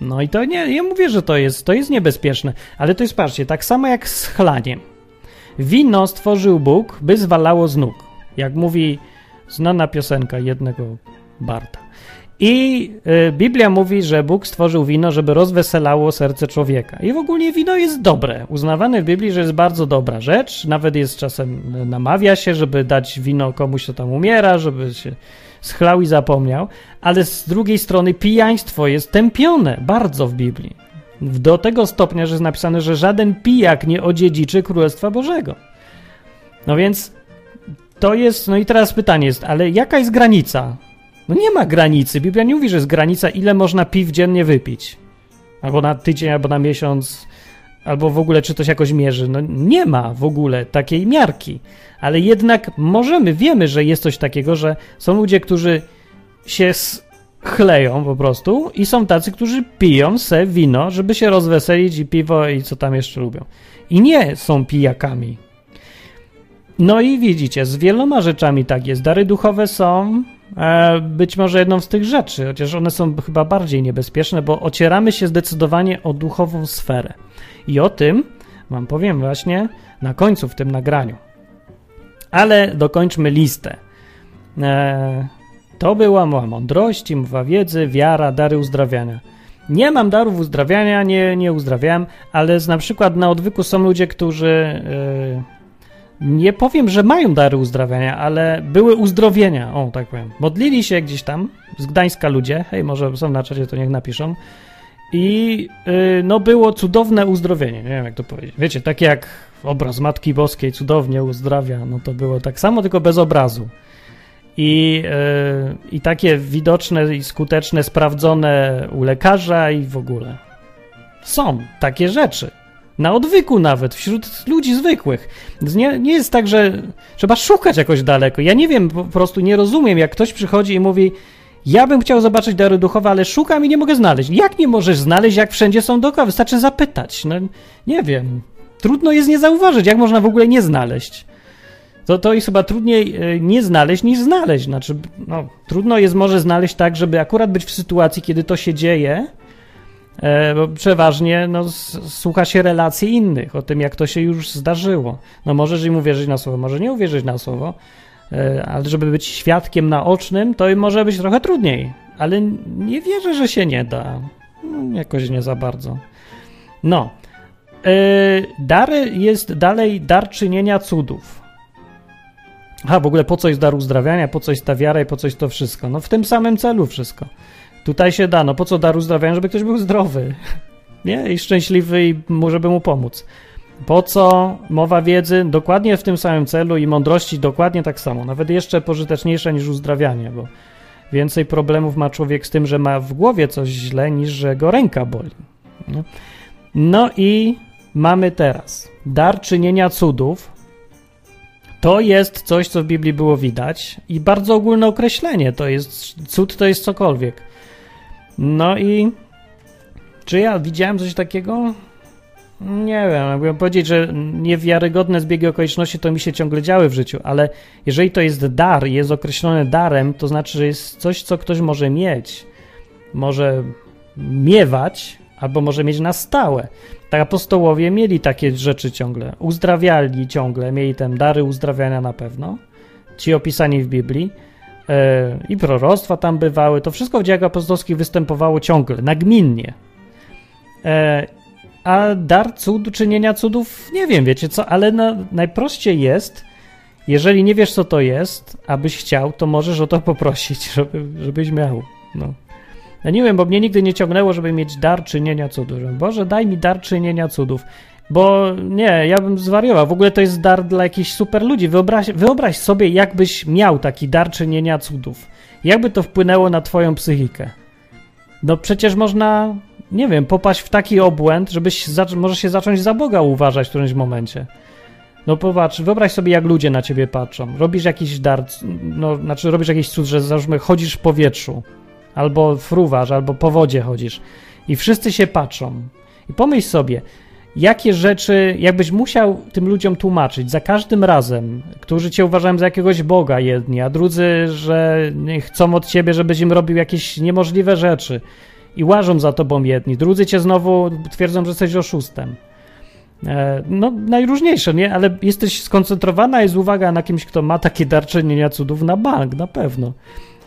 No i to nie, ja mówię, że to jest, to jest niebezpieczne, ale to jest, patrzcie, tak samo jak z chlaniem. Wino stworzył Bóg, by zwalało z nóg. Jak mówi znana piosenka jednego Barta. I y, Biblia mówi, że Bóg stworzył wino, żeby rozweselało serce człowieka. I w ogóle wino jest dobre. Uznawane w Biblii, że jest bardzo dobra rzecz. Nawet jest czasem, namawia się, żeby dać wino komuś, kto tam umiera, żeby się schlał i zapomniał, ale z drugiej strony pijaństwo jest tępione bardzo w Biblii. Do tego stopnia, że jest napisane, że żaden pijak nie odziedziczy Królestwa Bożego. No więc to jest, no i teraz pytanie jest, ale jaka jest granica? No nie ma granicy. Biblia nie mówi, że jest granica, ile można piw dziennie wypić. Albo na tydzień, albo na miesiąc, albo w ogóle czy to się jakoś mierzy. No nie ma w ogóle takiej miarki ale jednak możemy, wiemy, że jest coś takiego, że są ludzie, którzy się chleją po prostu i są tacy, którzy piją se wino, żeby się rozweselić i piwo i co tam jeszcze lubią. I nie są pijakami. No i widzicie, z wieloma rzeczami tak jest. Dary duchowe są być może jedną z tych rzeczy, chociaż one są chyba bardziej niebezpieczne, bo ocieramy się zdecydowanie o duchową sferę. I o tym wam powiem właśnie na końcu w tym nagraniu. Ale dokończmy listę. E, to była mowa mądrości, mowa wiedzy, wiara, dary uzdrawiania. Nie mam darów uzdrawiania, nie, nie uzdrawiam, ale na przykład na odwyku są ludzie, którzy e, nie powiem, że mają dary uzdrawiania, ale były uzdrowienia, o tak powiem. Modlili się gdzieś tam, z Gdańska ludzie, hej, może są na czacie, to niech napiszą. I y, no było cudowne uzdrowienie, nie wiem jak to powiedzieć. Wiecie, tak jak obraz Matki Boskiej cudownie uzdrawia, no to było tak samo, tylko bez obrazu. I, yy, I takie widoczne i skuteczne, sprawdzone u lekarza i w ogóle. Są takie rzeczy. Na odwyku nawet, wśród ludzi zwykłych. Nie, nie jest tak, że trzeba szukać jakoś daleko. Ja nie wiem, po prostu nie rozumiem, jak ktoś przychodzi i mówi, Ja bym chciał zobaczyć dary duchowe, ale szukam i nie mogę znaleźć. Jak nie możesz znaleźć, jak wszędzie są dookoła? Wystarczy zapytać. No, nie wiem. Trudno jest nie zauważyć, jak można w ogóle nie znaleźć. To, to jest chyba trudniej e, nie znaleźć niż znaleźć. Znaczy, no, trudno jest może znaleźć tak, żeby akurat być w sytuacji, kiedy to się dzieje, bo przeważnie no, słucha się relacji innych o tym, jak to się już zdarzyło. No możesz im uwierzyć na słowo, może nie uwierzyć na słowo, e, ale żeby być świadkiem naocznym, to może być trochę trudniej. Ale nie wierzę, że się nie da. No, jakoś nie za bardzo. No. Dar jest dalej dar czynienia cudów. A w ogóle po co jest dar uzdrawiania, po co jest ta wiara i po co jest to wszystko? No w tym samym celu wszystko. Tutaj się da, no po co dar uzdrawiania, żeby ktoś był zdrowy, nie? I szczęśliwy i żeby mu pomóc. Po co mowa wiedzy? Dokładnie w tym samym celu i mądrości dokładnie tak samo. Nawet jeszcze pożyteczniejsze niż uzdrawianie, bo więcej problemów ma człowiek z tym, że ma w głowie coś źle, niż że go ręka boli. No i mamy teraz dar czynienia cudów, to jest coś, co w Biblii było widać i bardzo ogólne określenie. To jest cud, to jest cokolwiek. No i czy ja widziałem coś takiego? Nie wiem, mógłbym powiedzieć, że niewiarygodne zbiegi okoliczności to mi się ciągle działy w życiu, ale jeżeli to jest dar, jest określone darem, to znaczy, że jest coś, co ktoś może mieć, może miewać, albo może mieć na stałe. Tak apostołowie mieli takie rzeczy ciągle, uzdrawiali ciągle, mieli ten dary uzdrawiania na pewno, ci opisani w Biblii i proroctwa tam bywały, to wszystko w dziejach apostolskich występowało ciągle, nagminnie. Yy, a dar cud, czynienia cudów, nie wiem, wiecie co, ale na, najprościej jest, jeżeli nie wiesz, co to jest, abyś chciał, to możesz o to poprosić, żeby, żebyś miał. No. Ja nie wiem, bo mnie nigdy nie ciągnęło, żeby mieć dar czynienia cudów. Boże, daj mi dar czynienia cudów. Bo nie, ja bym zwariował. W ogóle to jest dar dla jakichś super ludzi. Wyobraź, wyobraź sobie, jakbyś miał taki dar czynienia cudów. Jakby to wpłynęło na twoją psychikę. No przecież można, nie wiem, popaść w taki obłęd, żebyś może się zacząć za Boga uważać w którymś momencie. No popatrz, wyobraź sobie, jak ludzie na ciebie patrzą. Robisz jakiś dar, no, znaczy robisz jakiś cud, że załóżmy chodzisz w powietrzu albo fruwasz, albo po wodzie chodzisz i wszyscy się patrzą. I pomyśl sobie, jakie rzeczy, jakbyś musiał tym ludziom tłumaczyć za każdym razem, którzy cię uważają za jakiegoś Boga jedni, a drudzy, że chcą od ciebie, żebyś im robił jakieś niemożliwe rzeczy i łażą za tobą jedni, drudzy cię znowu twierdzą, że jesteś oszustem. E, no, najróżniejsze, nie? Ale jesteś skoncentrowana, jest uwaga na kimś, kto ma takie dar czynienia cudów na bank, na pewno.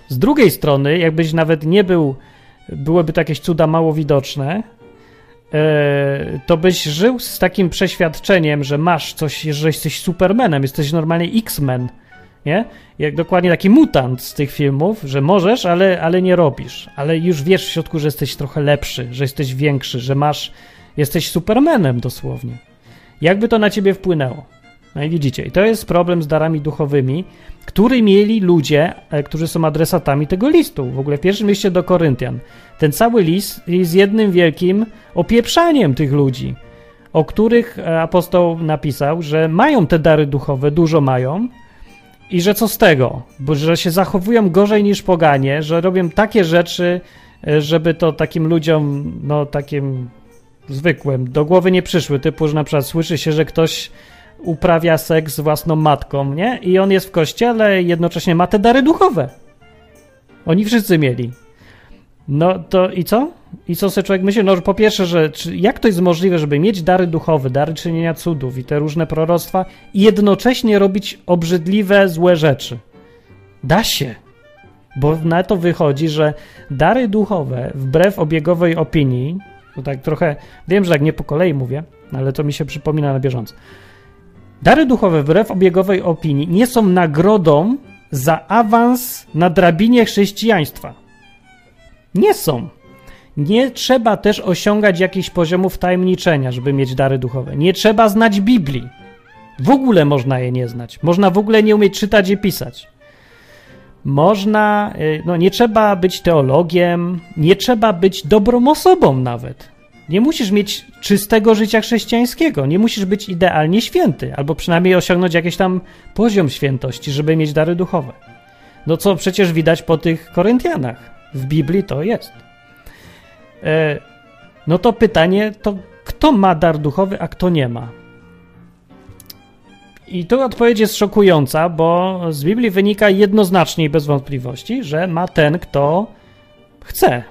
Z drugiej strony, jakbyś nawet nie był, byłyby to jakieś cuda mało widoczne, to byś żył z takim przeświadczeniem, że masz coś, że jesteś Supermanem, jesteś normalnie X-Men, nie? Jak dokładnie taki mutant z tych filmów, że możesz, ale, ale nie robisz. Ale już wiesz w środku, że jesteś trochę lepszy, że jesteś większy, że masz, jesteś Supermanem dosłownie. Jakby to na ciebie wpłynęło? No i widzicie, i to jest problem z darami duchowymi, który mieli ludzie, e, którzy są adresatami tego listu. W ogóle w pierwszym liście do Koryntian. Ten cały list jest jednym wielkim opieprzaniem tych ludzi, o których e, apostoł napisał, że mają te dary duchowe, dużo mają, i że co z tego? Bo że się zachowują gorzej niż poganie, że robią takie rzeczy, e, żeby to takim ludziom, no takim zwykłym, do głowy nie przyszły. Typu, że na przykład słyszy się, że ktoś uprawia seks z własną matką, nie? I on jest w kościele i jednocześnie ma te dary duchowe. Oni wszyscy mieli. No to i co? I co sobie człowiek myśli? No, po pierwsze, że czy, jak to jest możliwe, żeby mieć dary duchowe, dary czynienia cudów i te różne proroctwa i jednocześnie robić obrzydliwe, złe rzeczy? Da się. Bo na to wychodzi, że dary duchowe, wbrew obiegowej opinii, to tak trochę, wiem, że tak nie po kolei mówię, ale to mi się przypomina na bieżąco. Dary duchowe, wbrew obiegowej opinii, nie są nagrodą za awans na drabinie chrześcijaństwa. Nie są. Nie trzeba też osiągać jakichś poziomów tajemniczenia, żeby mieć dary duchowe. Nie trzeba znać Biblii. W ogóle można je nie znać. Można w ogóle nie umieć czytać i pisać. Można, y, no nie trzeba być teologiem, nie trzeba być dobrą osobą nawet. Nie musisz mieć czystego życia chrześcijańskiego, nie musisz być idealnie święty, albo przynajmniej osiągnąć jakiś tam poziom świętości, żeby mieć dary duchowe. No co przecież widać po tych Koryntianach. W Biblii to jest. E, no to pytanie, to kto ma dar duchowy, a kto nie ma? I tu odpowiedź jest szokująca, bo z Biblii wynika jednoznacznie i bez wątpliwości, że ma ten, kto chce,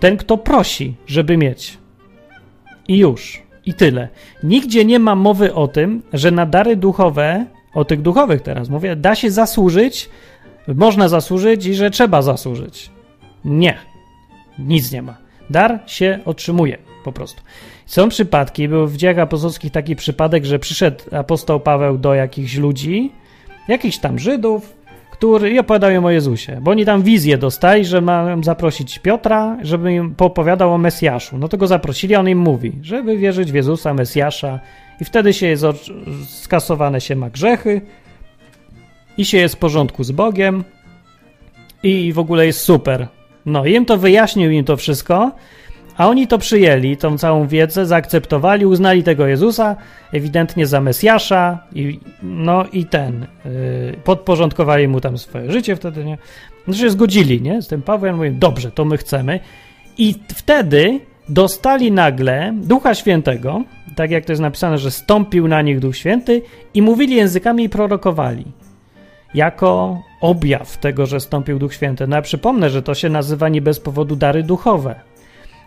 ten, kto prosi, żeby mieć. I już. I tyle. Nigdzie nie ma mowy o tym, że na dary duchowe, o tych duchowych teraz mówię, da się zasłużyć, można zasłużyć i że trzeba zasłużyć. Nie. Nic nie ma. Dar się otrzymuje po prostu. Są przypadki, był w dziejach apostolskich taki przypadek, że przyszedł apostoł Paweł do jakichś ludzi, jakichś tam Żydów, który i opowiadał im o Jezusie, bo oni tam wizję dostali, że mają zaprosić Piotra, żeby im poopowiadał o Mesjaszu. No to go zaprosili, a on im mówi, żeby wierzyć w Jezusa, Mesjasza i wtedy się jest skasowane się ma grzechy i się jest w porządku z Bogiem i w ogóle jest super. No i im to wyjaśnił im to wszystko, a oni to przyjęli, tą całą wiedzę, zaakceptowali, uznali tego Jezusa ewidentnie za Mesjasza i, no i ten, yy, podporządkowali mu tam swoje życie wtedy, nie? Znaczy się zgodzili, nie? Z tym Pawłem mówią, dobrze, to my chcemy. I wtedy dostali nagle Ducha Świętego, tak jak to jest napisane, że stąpił na nich Duch Święty i mówili językami i prorokowali. Jako objaw tego, że stąpił Duch Święty. No ja przypomnę, że to się nazywa nie bez powodu dary duchowe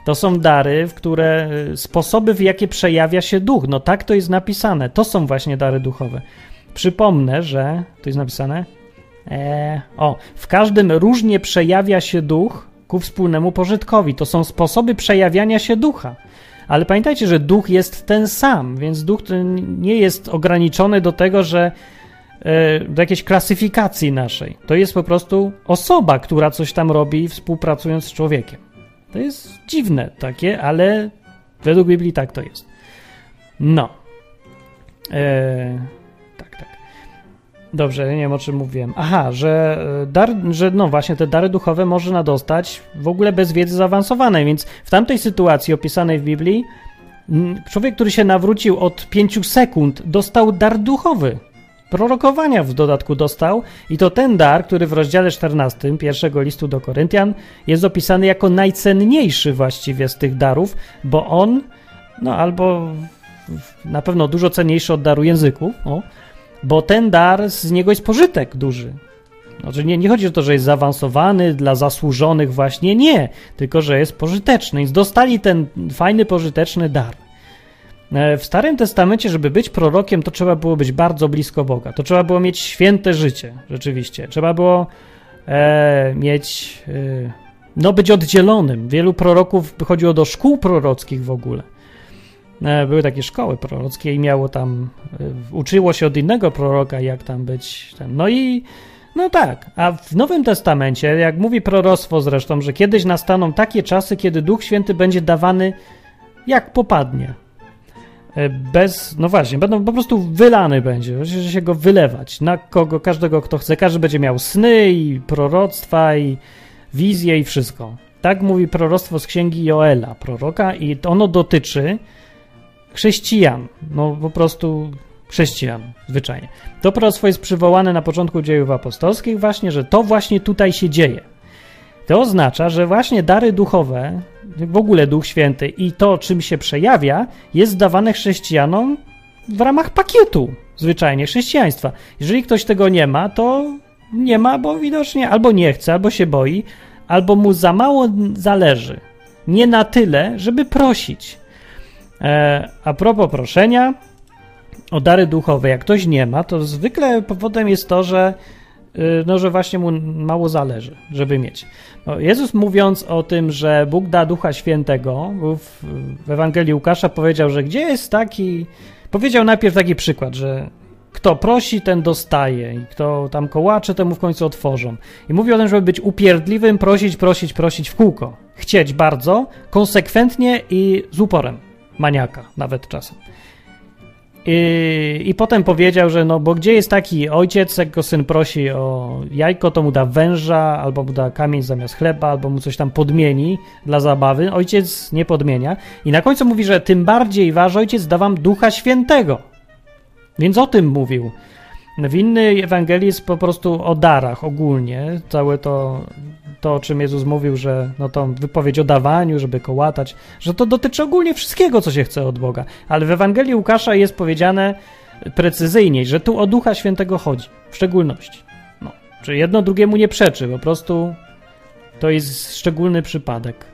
to są dary, w które y, sposoby, w jakie przejawia się duch. No tak to jest napisane. To są właśnie dary duchowe. Przypomnę, że tu jest napisane. E, o, w każdym różnie przejawia się duch ku wspólnemu pożytkowi. To są sposoby przejawiania się ducha. Ale pamiętajcie, że duch jest ten sam, więc duch nie jest ograniczony do tego, że e, do jakiejś klasyfikacji naszej. To jest po prostu osoba, która coś tam robi, współpracując z człowiekiem. To jest dziwne takie, ale według Biblii tak to jest. No. Eee, tak, tak. Dobrze, nie wiem o czym mówiłem. Aha, że, e, dar, że no właśnie te dary duchowe można dostać w ogóle bez wiedzy zaawansowanej, więc w tamtej sytuacji opisanej w Biblii człowiek, który się nawrócił od 5 sekund, dostał dar duchowy prorokowania w dodatku dostał i to ten dar, który w rozdziale 14 pierwszego listu do Koryntian jest opisany jako najcenniejszy właściwie z tych darów, bo on, no albo na pewno dużo cenniejszy od daru języków, o, bo ten dar, z niego jest pożytek duży. Znaczy nie, nie chodzi o to, że jest zaawansowany dla zasłużonych właśnie, nie, tylko że jest pożyteczny, więc dostali ten fajny, pożyteczny dar. E, w Starym Testamencie, żeby być prorokiem, to trzeba było być bardzo blisko Boga. To trzeba było mieć święte życie, rzeczywiście. Trzeba było e, mieć, e, no być oddzielonym. Wielu proroków chodziło do szkół prorockich w ogóle. E, były takie szkoły prorockie i miało tam, e, uczyło się od innego proroka, jak tam być. Ten. No i no tak, a w Nowym Testamencie, jak mówi proroctwo zresztą, że kiedyś nastaną takie czasy, kiedy Duch Święty będzie dawany jak popadnie. E, bez, no właśnie, będą po prostu wylany będzie, że się go wylewać na kogo, każdego, kto chce. Każdy będzie miał sny i proroctwa i wizje i wszystko. Tak mówi proroctwo z księgi Joela, proroka, i ono dotyczy chrześcijan. No po prostu chrześcijan, zwyczajnie. To proroctwo jest przywołane na początku dziejów apostolskich, właśnie, że to właśnie tutaj się dzieje. To oznacza, że właśnie dary duchowe, w ogóle Duch Święty i to, czym się przejawia, jest dawane chrześcijanom w ramach pakietu zwyczajnie chrześcijaństwa. Jeżeli ktoś tego nie ma, to nie ma, bo widocznie albo nie chce, albo się boi, albo mu za mało zależy. Nie na tyle, żeby prosić. E, a propos proszenia o dary duchowe, jak ktoś nie ma, to zwykle powodem jest to, że no, że właśnie mu mało zależy, żeby mieć. No, Jezus mówiąc o tym, że Bóg da Ducha Świętego, w, w Ewangelii Łukasza powiedział, że gdzie jest taki... Powiedział najpierw taki przykład, że kto prosi, ten dostaje i kto tam kołacze, temu w końcu otworzą. I mówi o tym, żeby być upierdliwym, prosić, prosić, prosić w kółko. Chcieć bardzo, konsekwentnie i z uporem. Maniaka nawet czasem. I, I, potem powiedział, że no, bo gdzie jest taki ojciec, jak go syn prosi o jajko, to mu da węża, albo mu da kamień zamiast chleba, albo mu coś tam podmieni dla zabawy. Ojciec nie podmienia. I na końcu mówi, że tym bardziej wasz ojciec da wam ducha świętego. Więc o tym mówił. W innej Ewangelii jest po prostu o darach ogólnie. Całe to, to, o czym Jezus mówił, że no to wypowiedź o dawaniu, żeby kołatać, że to dotyczy ogólnie wszystkiego, co się chce od Boga. Ale w Ewangelii Łukasza jest powiedziane precyzyjniej, że tu o Ducha Świętego chodzi, w szczególności. No, że jedno drugiemu nie przeczy, po prostu to jest szczególny przypadek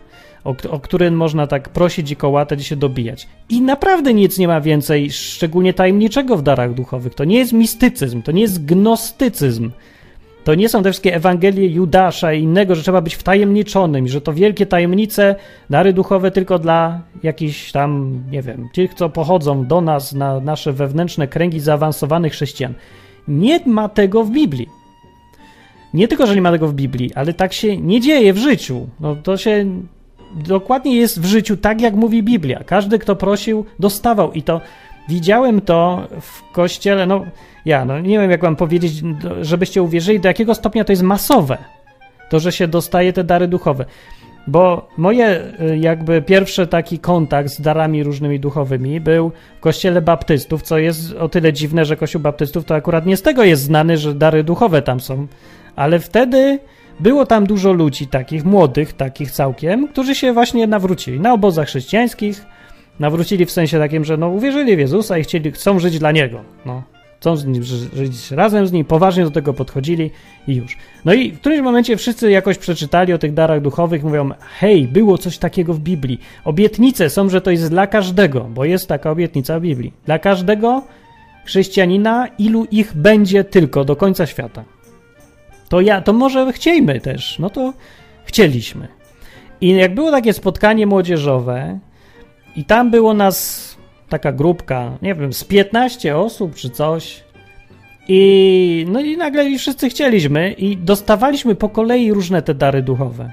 o, o który można tak prosić i kołatać i się dobijać. I naprawdę nic nie ma więcej, szczególnie tajemniczego w darach duchowych. To nie jest mistycyzm, to nie jest gnostycyzm. To nie są te wszystkie Ewangelie Judasza i innego, że trzeba być wtajemniczonym, że to wielkie tajemnice, dary duchowe tylko dla jakichś tam, nie wiem, tych, co pochodzą do nas na nasze wewnętrzne kręgi zaawansowanych chrześcijan. Nie ma tego w Biblii. Nie tylko, że nie ma tego w Biblii, ale tak się nie dzieje w życiu. No to się dokładnie jest w życiu tak, jak mówi Biblia. Każdy, kto prosił, dostawał i to widziałem to w kościele, no ja, no nie wiem jak wam powiedzieć, żebyście uwierzyli, do jakiego stopnia to jest masowe, to, że się dostaje te dary duchowe. Bo moje y, jakby pierwszy taki kontakt z darami różnymi duchowymi był w kościele baptystów, co jest o tyle dziwne, że kościół baptystów to akurat nie z tego jest znany, że dary duchowe tam są, ale wtedy było tam dużo ludzi takich, młodych, takich całkiem, którzy się właśnie nawrócili na obozach chrześcijańskich. Nawrócili w sensie takim, że no, uwierzyli w Jezusa i chcieli, chcą żyć dla Niego. No, chcą z nim, żyć razem z Nim, poważnie do tego podchodzili i już. No i w którymś momencie wszyscy jakoś przeczytali o tych darach duchowych, mówią, hej, było coś takiego w Biblii. Obietnice są, że to jest dla każdego, bo jest taka obietnica w Biblii. Dla każdego chrześcijanina, ilu ich będzie tylko do końca świata to ja, to może chciejmy też. No to chcieliśmy. I jak było takie spotkanie młodzieżowe i tam było nas taka grupka, nie wiem, z 15 osób czy coś. I no i nagle wszyscy chcieliśmy i dostawaliśmy po kolei różne te dary duchowe.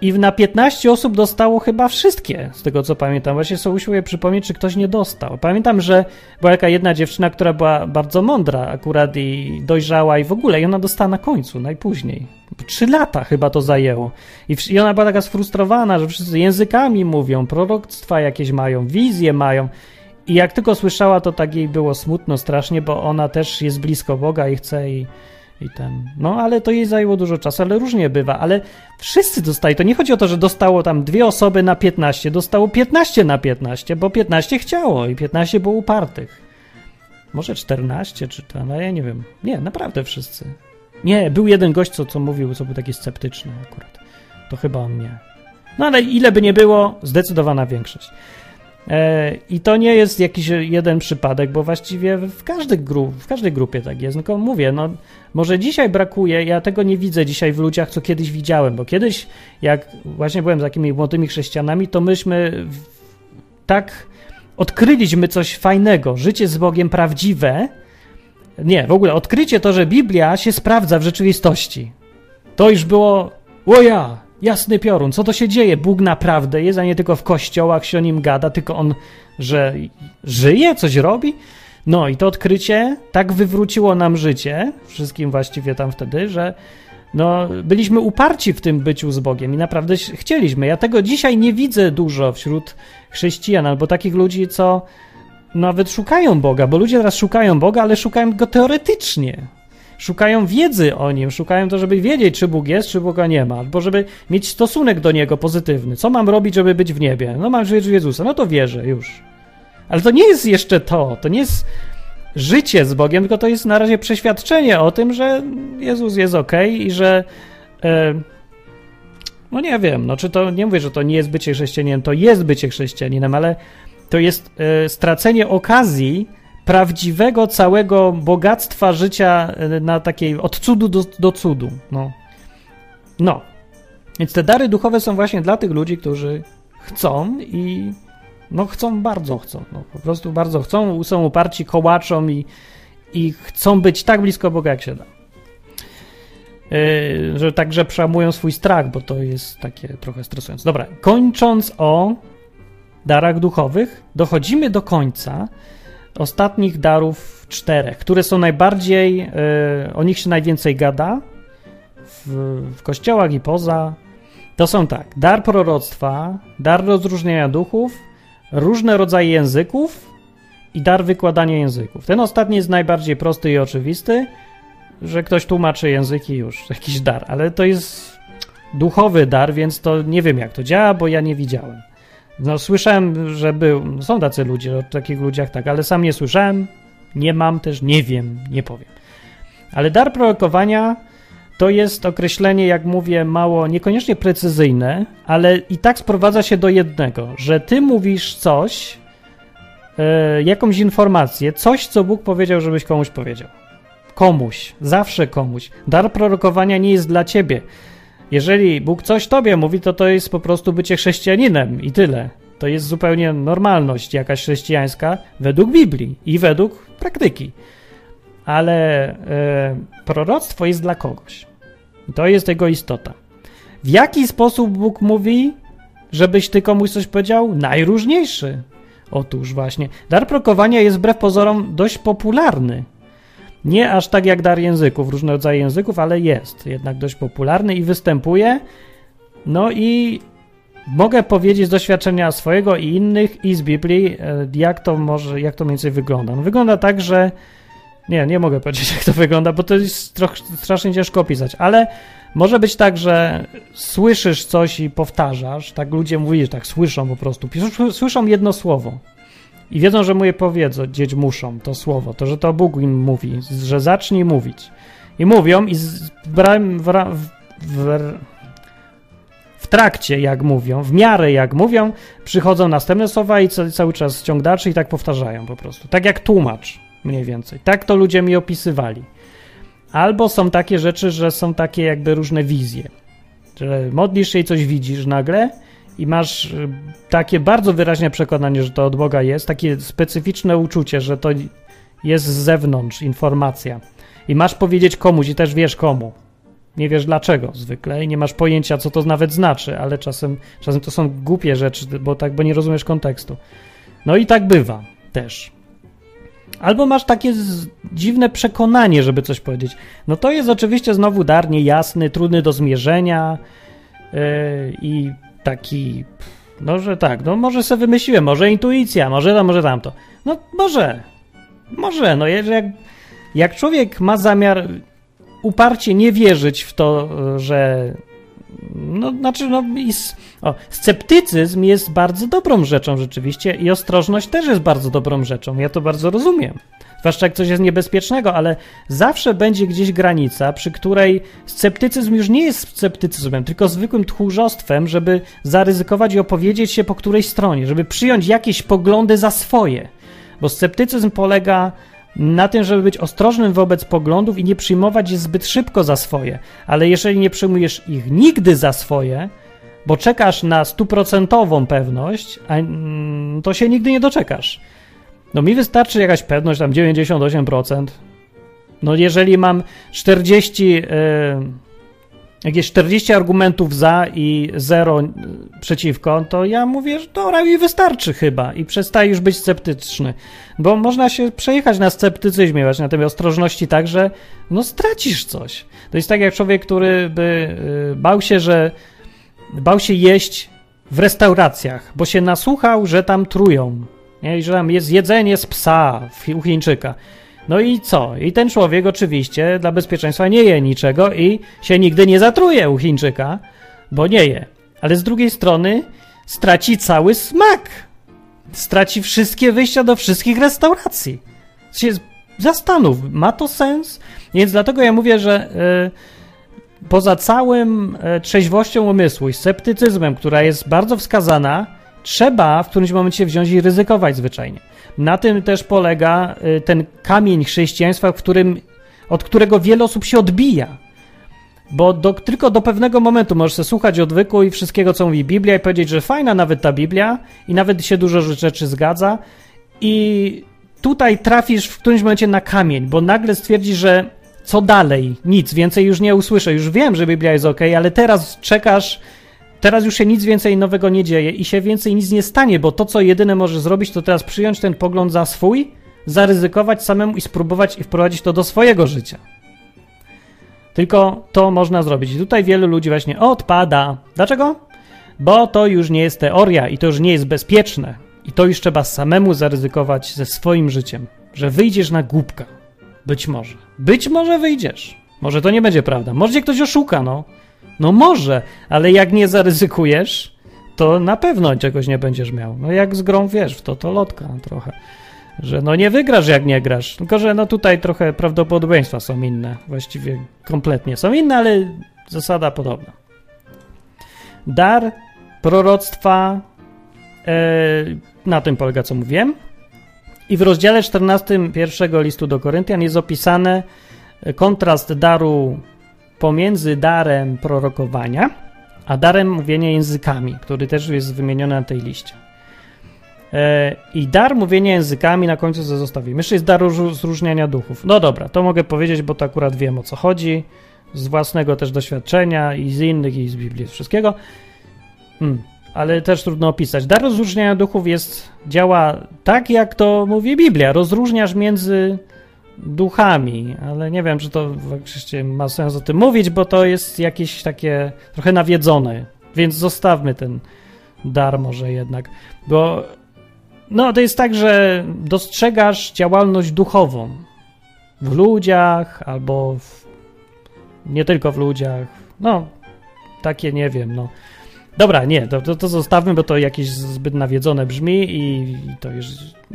I na 15 osób dostało chyba wszystkie, z tego co pamiętam. Właśnie sobie usiłuję przypomnieć, czy ktoś nie dostał. Pamiętam, że była jaka jedna dziewczyna, która była bardzo mądra akurat i dojrzała i w ogóle, i ona dostała na końcu, najpóźniej. Trzy lata chyba to zajęło. I, I ona była taka sfrustrowana, że wszyscy językami mówią, proroctwa jakieś mają, wizje mają. I jak tylko słyszała, to tak jej było smutno strasznie, bo ona też jest blisko Boga i chce i i ten. No, ale to jej zajęło dużo czasu, ale różnie bywa. Ale wszyscy dostali. To nie chodzi o to, że dostało tam dwie osoby na 15, dostało 15 na 15, bo 15 chciało i 15 było upartych. Może 14 czy tam, ale ja nie wiem. Nie, naprawdę wszyscy. Nie, był jeden gość, co, co mówił, co był taki sceptyczny akurat. To chyba on nie. No ale ile by nie było, zdecydowana większość. E, I to nie jest jakiś jeden przypadek, bo właściwie w, każdej gru, w każdej grupie tak jest. Tylko mówię, no może dzisiaj brakuje, ja tego nie widzę dzisiaj w ludziach, co kiedyś widziałem, bo kiedyś, jak właśnie byłem z takimi młodymi chrześcijanami, to myśmy tak odkryliśmy coś fajnego, życie z Bogiem prawdziwe. Nie, w ogóle odkrycie to, że Biblia się sprawdza w rzeczywistości. To już było, o ja, Jasny piorun, co to się dzieje? Bóg naprawdę jest, a nie tylko w kościołach się o nim gada, tylko on, że żyje, coś robi? No i to odkrycie tak wywróciło nam życie, wszystkim właściwie tam wtedy, że no, byliśmy uparci w tym byciu z Bogiem i naprawdę chcieliśmy. Ja tego dzisiaj nie widzę dużo wśród chrześcijan albo takich ludzi, co nawet szukają Boga, bo ludzie teraz szukają Boga, ale szukają go teoretycznie szukają wiedzy o nim, szukają to, żeby wiedzieć, czy Bóg jest, czy Boga nie ma, albo żeby mieć stosunek do niego pozytywny. Co mam robić, żeby być w niebie? No mam wierzyć w Jezusa, no to wierzę już. Ale to nie jest jeszcze to, to nie jest życie z Bogiem, tylko to jest na razie przeświadczenie o tym, że Jezus jest ok i że. E, no nie wiem, no czy to nie mówię, że to nie jest bycie chrześcijaninem, to jest bycie chrześcijaninem, ale to jest e, stracenie okazji prawdziwego całego bogactwa życia e, na takiej od cudu do, do cudu. No. no. Więc te dary duchowe są właśnie dla tych ludzi, którzy chcą i no chcą, bardzo chcą. No, po prostu bardzo chcą, są uparci, kołaczą i, i chcą być tak blisko Boga, jak się da. Yy, że także przełamują swój strach, bo to jest takie trochę stresujące. Dobra, kończąc o darach duchowych, dochodzimy do końca ostatnich darów czterech, które są najbardziej, e, o nich się najwięcej gada w, w kościołach i poza. To są tak: dar proroctwa, dar rozróżnienia duchów, różne rodzaje języków i dar wykładania języków. Ten ostatni jest najbardziej prosty i oczywisty, że ktoś tłumaczy języki już, jakiś dar, ale to jest duchowy dar, więc to nie wiem jak to działa, bo ja nie widziałem. No słyszałem, że był, są tacy ludzie, o takich ludziach tak, ale sam nie słyszałem, nie mam też, nie wiem, nie powiem. Ale dar prorokowania to jest określenie, jak mówię, mało, niekoniecznie precyzyjne, ale i tak sprowadza się do jednego, że ty mówisz coś, e, jakąś informację, coś, co Bóg powiedział, żebyś komuś powiedział. Komuś, zawsze komuś. Dar prorokowania nie jest dla ciebie. Jeżeli Bóg coś tobie mówi, to to jest po prostu bycie chrześcijaninem i tyle. To jest zupełnie normalność jakaś chrześcijańska według Biblii i według praktyki. Ale e, proroctwo jest dla kogoś. To jest jego istota. W jaki sposób Bóg mówi, żebyś ty komuś coś powiedział? Najróżniejszy. Otóż właśnie. Dar prokowania jest wbrew pozorom dość popularny. Nie aż tak jak dar języków, różne rodzaje języków, ale jest jednak dość popularny i występuje. No i mogę powiedzieć z doświadczenia swojego i innych i z Biblii, e, jak to może, jak to mniej więcej wygląda. No, wygląda tak, że nie, nie mogę powiedzieć, jak to wygląda, bo to jest strasznie ciężko opisać, ale może być tak, że słyszysz coś i powtarzasz, tak ludzie mówią, że tak słyszą po prostu, słyszą jedno słowo i wiedzą, że mu je powiedzą, dzieć muszą to słowo, to, że to Bóg im mówi, że zacznij mówić. I mówią i w, w, trakcie, jak mówią, w miarę jak mówią, przychodzą następne słowa i cały czas ciąg i tak powtarzają po prostu. Tak jak tłumacz mniej więcej. Tak to ludzie mi opisywali. Albo są takie rzeczy, że są takie jakby różne wizje. Że modlisz się i coś widzisz nagle i masz y, takie bardzo wyraźne przekonanie, że to od Boga jest, takie specyficzne uczucie, że to jest z zewnątrz informacja. I masz powiedzieć komuś i też wiesz komu. Nie wiesz dlaczego zwykle i nie masz pojęcia, co to nawet znaczy, ale czasem, czasem to są głupie rzeczy, bo tak, bo nie rozumiesz kontekstu. No i tak bywa też. Albo masz takie dziwne przekonanie, żeby coś powiedzieć. No to jest oczywiście znowu dar niejasny, trudny do zmierzenia yy, i taki, no że tak, no może sobie wymyśliłem, może intuicja, może to, może tamto. No może, może, no jak, jak człowiek ma zamiar uparcie nie wierzyć w to, że no, znaczy, no, o, sceptycyzm jest bardzo dobrą rzeczą rzeczywiście i ostrożność też jest bardzo dobrą rzeczą. Ja to bardzo rozumiem. Zwłaszcza jak coś jest niebezpiecznego, ale zawsze będzie gdzieś granica, przy której sceptycyzm już nie jest sceptycyzmem, tylko zwykłym tchórzostwem, żeby zaryzykować i opowiedzieć się po którejś stronie, żeby przyjąć jakieś poglądy za swoje. Bo sceptycyzm polega na tym, żeby być ostrożnym wobec poglądów i nie przyjmować je zbyt szybko za swoje. Ale jeżeli nie przyjmujesz ich nigdy za swoje, bo czekasz na stuprocentową pewność, mm, to się nigdy nie doczekasz. No mi wystarczy jakaś pewność, tam 98%. No jeżeli mam 40, yy, e, jakieś 40 argumentów za i 0 przeciwko, to ja mówię, że dobra, mi wystarczy chyba i przestajesz być sceptyczny. Bo można się przejechać na sceptycyzmie, właśnie na tej ostrożności tak, że no stracisz coś. To jest tak jak człowiek, który by yy, bał się, że bał się jeść w restauracjach, bo się nasłuchał, że tam trują. Nie? I że tam jest jedzenie z psa u Chińczyka. No i co? I ten człowiek oczywiście dla bezpieczeństwa nie je niczego i się nigdy nie zatruje u Chińczyka, bo nie je. Ale z drugiej strony straci cały smak. Straci wszystkie wyjścia do wszystkich restauracji. Się zastanów, ma to sens? Więc dlatego ja mówię, że yy, poza całym yy, trzeźwością umysłu i sceptycyzmem, która jest bardzo wskazana, trzeba w którymś momencie wziąć i ryzykować zwyczajnie. Na tym też polega y, ten kamień chrześcijaństwa, w którym, od którego wiele osób się odbija. Bo do, tylko do pewnego momentu możesz słuchać odwyku i wszystkiego, co mówi Biblia i powiedzieć, że fajna nawet ta Biblia i nawet się dużo rzeczy zgadza i tutaj trafisz w którymś momencie na kamień, bo nagle stwierdzisz, że co dalej? Nic, więcej już nie usłyszę. Już wiem, że Biblia jest ok, ale teraz czekasz Teraz już się nic więcej nowego nie dzieje i się więcej nic nie stanie, bo to, co jedyne może zrobić, to teraz przyjąć ten pogląd za swój, zaryzykować samemu i spróbować i wprowadzić to do swojego życia. Tylko to można zrobić. I tutaj wielu ludzi właśnie odpada. Dlaczego? Bo to już nie jest teoria i to już nie jest bezpieczne. I to już trzeba samemu zaryzykować ze swoim życiem, że wyjdziesz na głupka. Być może. Być może wyjdziesz. Może to nie będzie prawda. Może cię ktoś oszuka, no. No może, ale jak nie zaryzykujesz, to na pewno czegoś nie będziesz miał. No jak z grą wiesz, w to to lotka trochę. Że no nie wygrasz jak nie grasz. Tylko, że no tutaj trochę prawdopodobieństwa są inne. Właściwie kompletnie są inne, ale zasada podobna. Dar proroctwa e, na tym polega, co mówiłem. I w rozdziale 14 pierwszego listu do Koryntian jest opisane kontrast daru pomiędzy darem prorokowania, a darem mówienia językami, który też jest wymieniony na tej liście. E, I dar mówienia językami na końcu zostawimy. Jeszcze jest dar rozróżniania duchów. No dobra, to mogę powiedzieć, bo to akurat wiem o co chodzi, z własnego też doświadczenia i z innych, i z Biblii, z wszystkiego. Hmm, ale też trudno opisać. Dar rozróżniania duchów jest, działa tak, jak to mówi Biblia. Rozróżniasz między duchami, ale nie wiem, czy to oczywiście ma sens o tym mówić, bo to jest jakieś takie trochę nawiedzone, więc zostawmy ten dar może jednak, bo no to jest tak, że dostrzegasz działalność duchową w ludziach albo w, nie tylko w ludziach, no takie nie wiem, no Dobra, nie, to, to, to zostawmy, bo to jakieś zbyt nawiedzone brzmi i to już,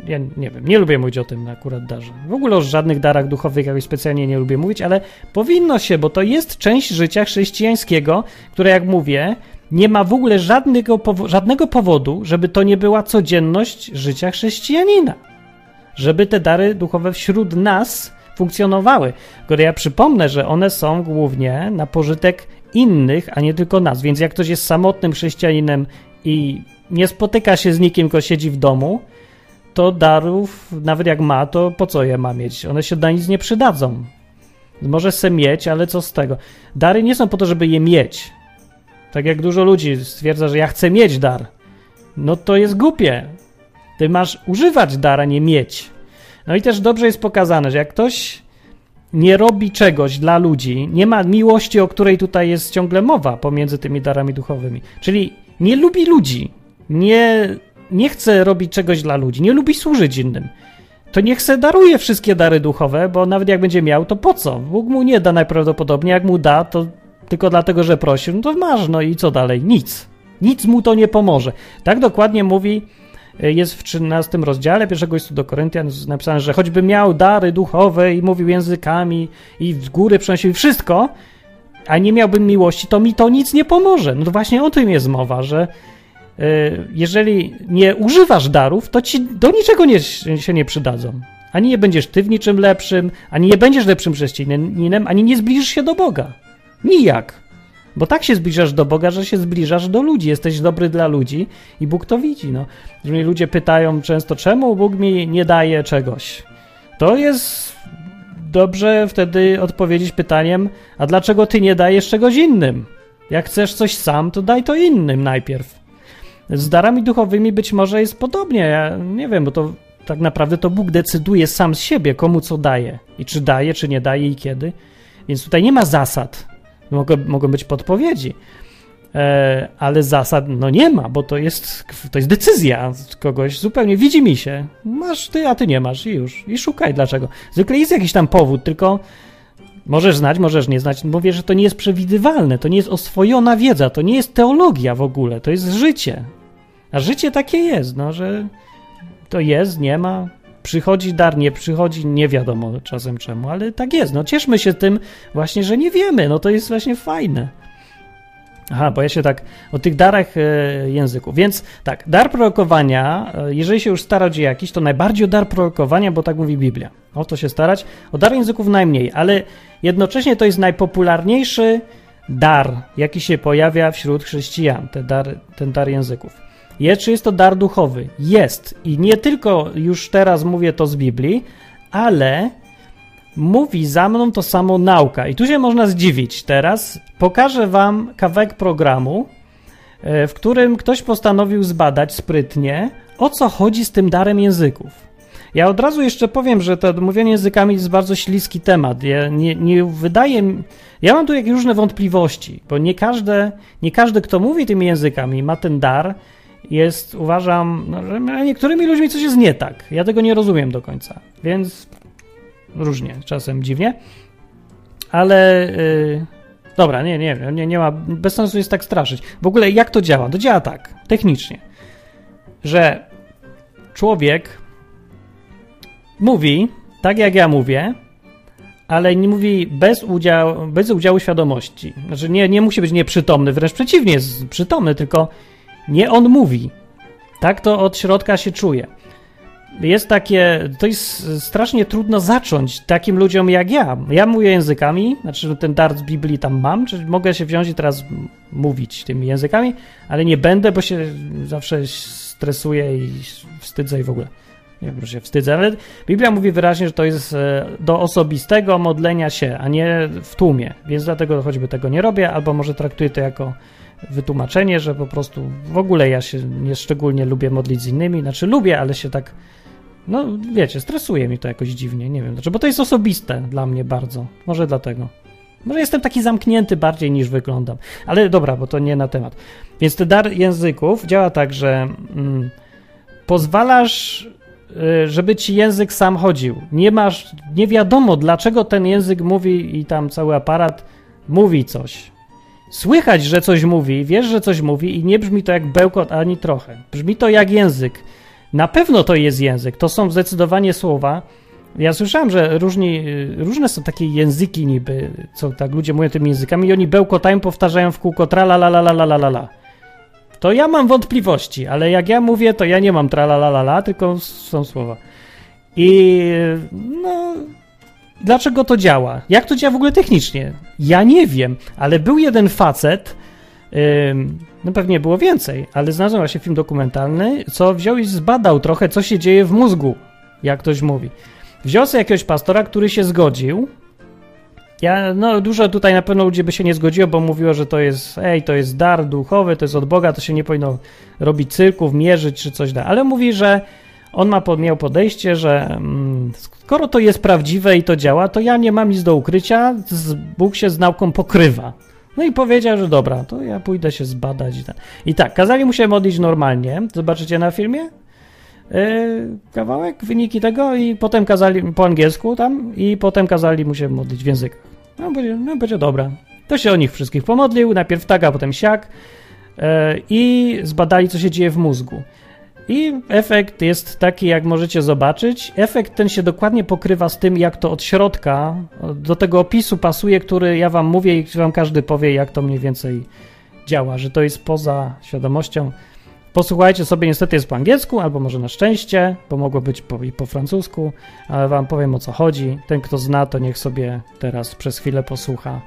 ja nie wiem, nie lubię mówić o tym akurat darze. W ogóle o żadnych darach duchowych jakoś specjalnie nie lubię mówić, ale powinno się, bo to jest część życia chrześcijańskiego, które jak mówię, nie ma w ogóle żadnego, żadnego powodu, żeby to nie była codzienność życia chrześcijanina. Żeby te dary duchowe wśród nas funkcjonowały. Tylko ja przypomnę, że one są głównie na pożytek innych, a nie tylko nas. Więc jak ktoś jest samotnym chrześcijaninem i nie spotyka się z nikim, tylko siedzi w domu, to darów, nawet jak ma, to po co je ma mieć? One się na nic nie przydadzą. Może se mieć, ale co z tego? Dary nie są po to, żeby je mieć. Tak jak dużo ludzi stwierdza, że ja chcę mieć dar. No to jest głupie. Ty masz używać dara, nie mieć. No i też dobrze jest pokazane, że jak ktoś nie robi czegoś dla ludzi, nie ma miłości, o której tutaj jest ciągle mowa pomiędzy tymi darami duchowymi. Czyli nie lubi ludzi, nie, nie chce robić czegoś dla ludzi, nie lubi służyć innym. To niech se daruje wszystkie dary duchowe, bo nawet jak będzie miał, to po co? Bóg mu nie da najprawdopodobniej, jak mu da, to tylko dlatego, że prosił, no to masz, no i co dalej? Nic. Nic mu to nie pomoże. Tak dokładnie mówi jest w 13 rozdziale pierwszego listu do Koryntian napisane, że choćby miał dary duchowe i mówił językami i w góry przynosił wszystko, a nie miałbym miłości, to mi to nic nie pomoże. No to właśnie o tym jest mowa, że e, jeżeli nie używasz darów, to ci do niczego nie, się nie przydadzą. Ani nie będziesz ty w niczym lepszym, ani nie będziesz lepszym chrześcijaninem, ani nie zbliżysz się do Boga. Nijak. Bo tak się zbliżasz do Boga, że się zbliżasz do ludzi. Jesteś dobry dla ludzi i Bóg to widzi. No. Mnie ludzie pytają często, czemu Bóg mi nie daje czegoś. To jest dobrze wtedy odpowiedzieć pytaniem, a dlaczego ty nie dajesz czegoś innym? Jak chcesz coś sam, to daj to innym najpierw. Z darami duchowymi być może jest podobnie. Ja nie wiem, bo to tak naprawdę to Bóg decyduje sam z siebie, komu co daje. I czy daje, czy nie daje i kiedy. Więc tutaj nie ma zasad. Mogą, mogą być podpowiedzi, e, ale zasad no nie ma, bo to jest, to jest decyzja kogoś zupełnie. Widzi mi się, masz ty, a ty nie masz i już. I szukaj dlaczego. Zwykle jest jakiś tam powód, tylko możesz znać, możesz nie znać. Mówię, że to nie jest przewidywalne, to nie jest oswojona wiedza, to nie jest teologia w ogóle, to jest życie. A życie takie jest, no, że to jest, nie ma, Przychodzi dar, nie przychodzi, nie wiadomo czasem czemu, ale tak jest. No cieszmy się tym właśnie, że nie wiemy. No to jest właśnie fajne. Aha, bo ja się tak o tych darach e, języków. Więc tak, dar prorokowania, e, jeżeli się już starać o jakiś, to najbardziej o dar prorokowania, bo tak mówi Biblia. O to się starać. O dar języków najmniej, ale jednocześnie to jest najpopularniejszy dar, jaki się pojawia wśród chrześcijan, dar, ten dar języków. Jest, czy jest to dar duchowy? Jest. I nie tylko już teraz mówię to z Biblii, ale mówi za mną to samo nauka. I tu się można zdziwić. Teraz pokażę wam kawałek programu, e, w którym ktoś postanowił zbadać sprytnie, o co chodzi z tym darem języków. Ja od razu jeszcze powiem, że to mówienie językami jest bardzo śliski temat. Ja nie, nie wydaje Ja mam tu jakieś różne wątpliwości, bo nie każdy, nie każdy, kto mówi tymi językami, ma ten dar jest, uważam, no, że niektórymi ludźmi coś jest nie tak. Ja tego nie rozumiem do końca, więc różnie, czasem dziwnie, ale yy, dobra, nie, nie, nie, nie ma, bez sensu jest tak straszyć. W ogóle jak to działa? To działa tak, technicznie, że człowiek mówi tak, jak ja mówię, ale nie mówi bez udziału, bez udziału świadomości. Znaczy nie, nie musi być nieprzytomny, wręcz przeciwnie, jest przytomny, tylko nie on mówi. Tak to od środka się czuje. Jest takie, to jest strasznie trudno zacząć takim ludziom jak ja. Ja mówię językami, znaczy ten dar z Biblii tam mam, czyli mogę się wziąć i teraz mówić tymi językami, ale nie będę, bo się zawsze stresuję i wstydzę i w ogóle. Nie wiem, że się wstydzę, ale Biblia mówi wyraźnie, że to jest e, do osobistego modlenia się, a nie w tłumie, więc dlatego choćby tego nie robię, albo może traktuję to jako wytłumaczenie, że po prostu w ogóle ja się nie szczególnie lubię modlić z innymi, znaczy lubię, ale się tak, no wiecie, stresuje mi to jakoś dziwnie, nie wiem, dlaczego, bo to jest osobiste dla mnie bardzo, może dlatego. Może jestem taki zamknięty bardziej niż wyglądam, ale dobra, bo to nie na temat. Więc ten dar języków działa tak, że mm, pozwalasz Y, żeby ci język sam chodził. Nie masz, nie wiadomo dlaczego ten język mówi i tam cały aparat mówi coś. Słychać, że coś mówi, wiesz, że coś mówi i nie brzmi to jak bełkot ani trochę. Brzmi to jak język. Na pewno to jest język, to są zdecydowanie słowa. Ja słyszałem, że różni, y, różne są takie języki niby, co tak ludzie mówią tymi językami i oni bełkotają, powtarzają w kółko tra la la la la la la la to ja mam wątpliwości, ale jak ja mówię, to ja nie mam la, tylko są słowa. I no, dlaczego to działa? Jak to działa w ogóle technicznie? Ja nie wiem, ale był jeden facet, no pewnie było więcej, ale znalazłem właśnie film dokumentalny, co wziął i zbadał trochę, co się dzieje w mózgu, jak ktoś mówi. Wziął sobie jakiegoś pastora, który się zgodził, ja, no dużo tutaj na pewno ludzi by się nie zgodziło, bo mówiło, że to jest, ej, to jest dar duchowy, to jest od Boga, to się nie powinno robić cyrków, mierzyć czy coś da. Ale mówi, że on ma, miał podejście, że mm, skoro to jest prawdziwe i to działa, to ja nie mam nic do ukrycia, Bóg się z nauką pokrywa. No i powiedział, że dobra, to ja pójdę się zbadać. I tak, tak kazali mu się modlić normalnie, zobaczycie na filmie, yy, kawałek, wyniki tego i potem kazali, po angielsku tam, i potem kazali mu się modlić w językach. No będzie, no będzie dobra. To się o nich wszystkich pomodlił, najpierw tak, a potem siak e, i zbadali, co się dzieje w mózgu. I efekt jest taki, jak możecie zobaczyć. Efekt ten się dokładnie pokrywa z tym, jak to od środka do tego opisu pasuje, który ja wam mówię i wam każdy powie, jak to mniej więcej działa, że to jest poza świadomością. Posłuchajcie sobie, niestety jest po angielsku, albo może na szczęście, bo mogło być po, i po francusku, ale wam powiem o co chodzi. Ten, kto zna, to niech sobie teraz przez chwilę posłucha,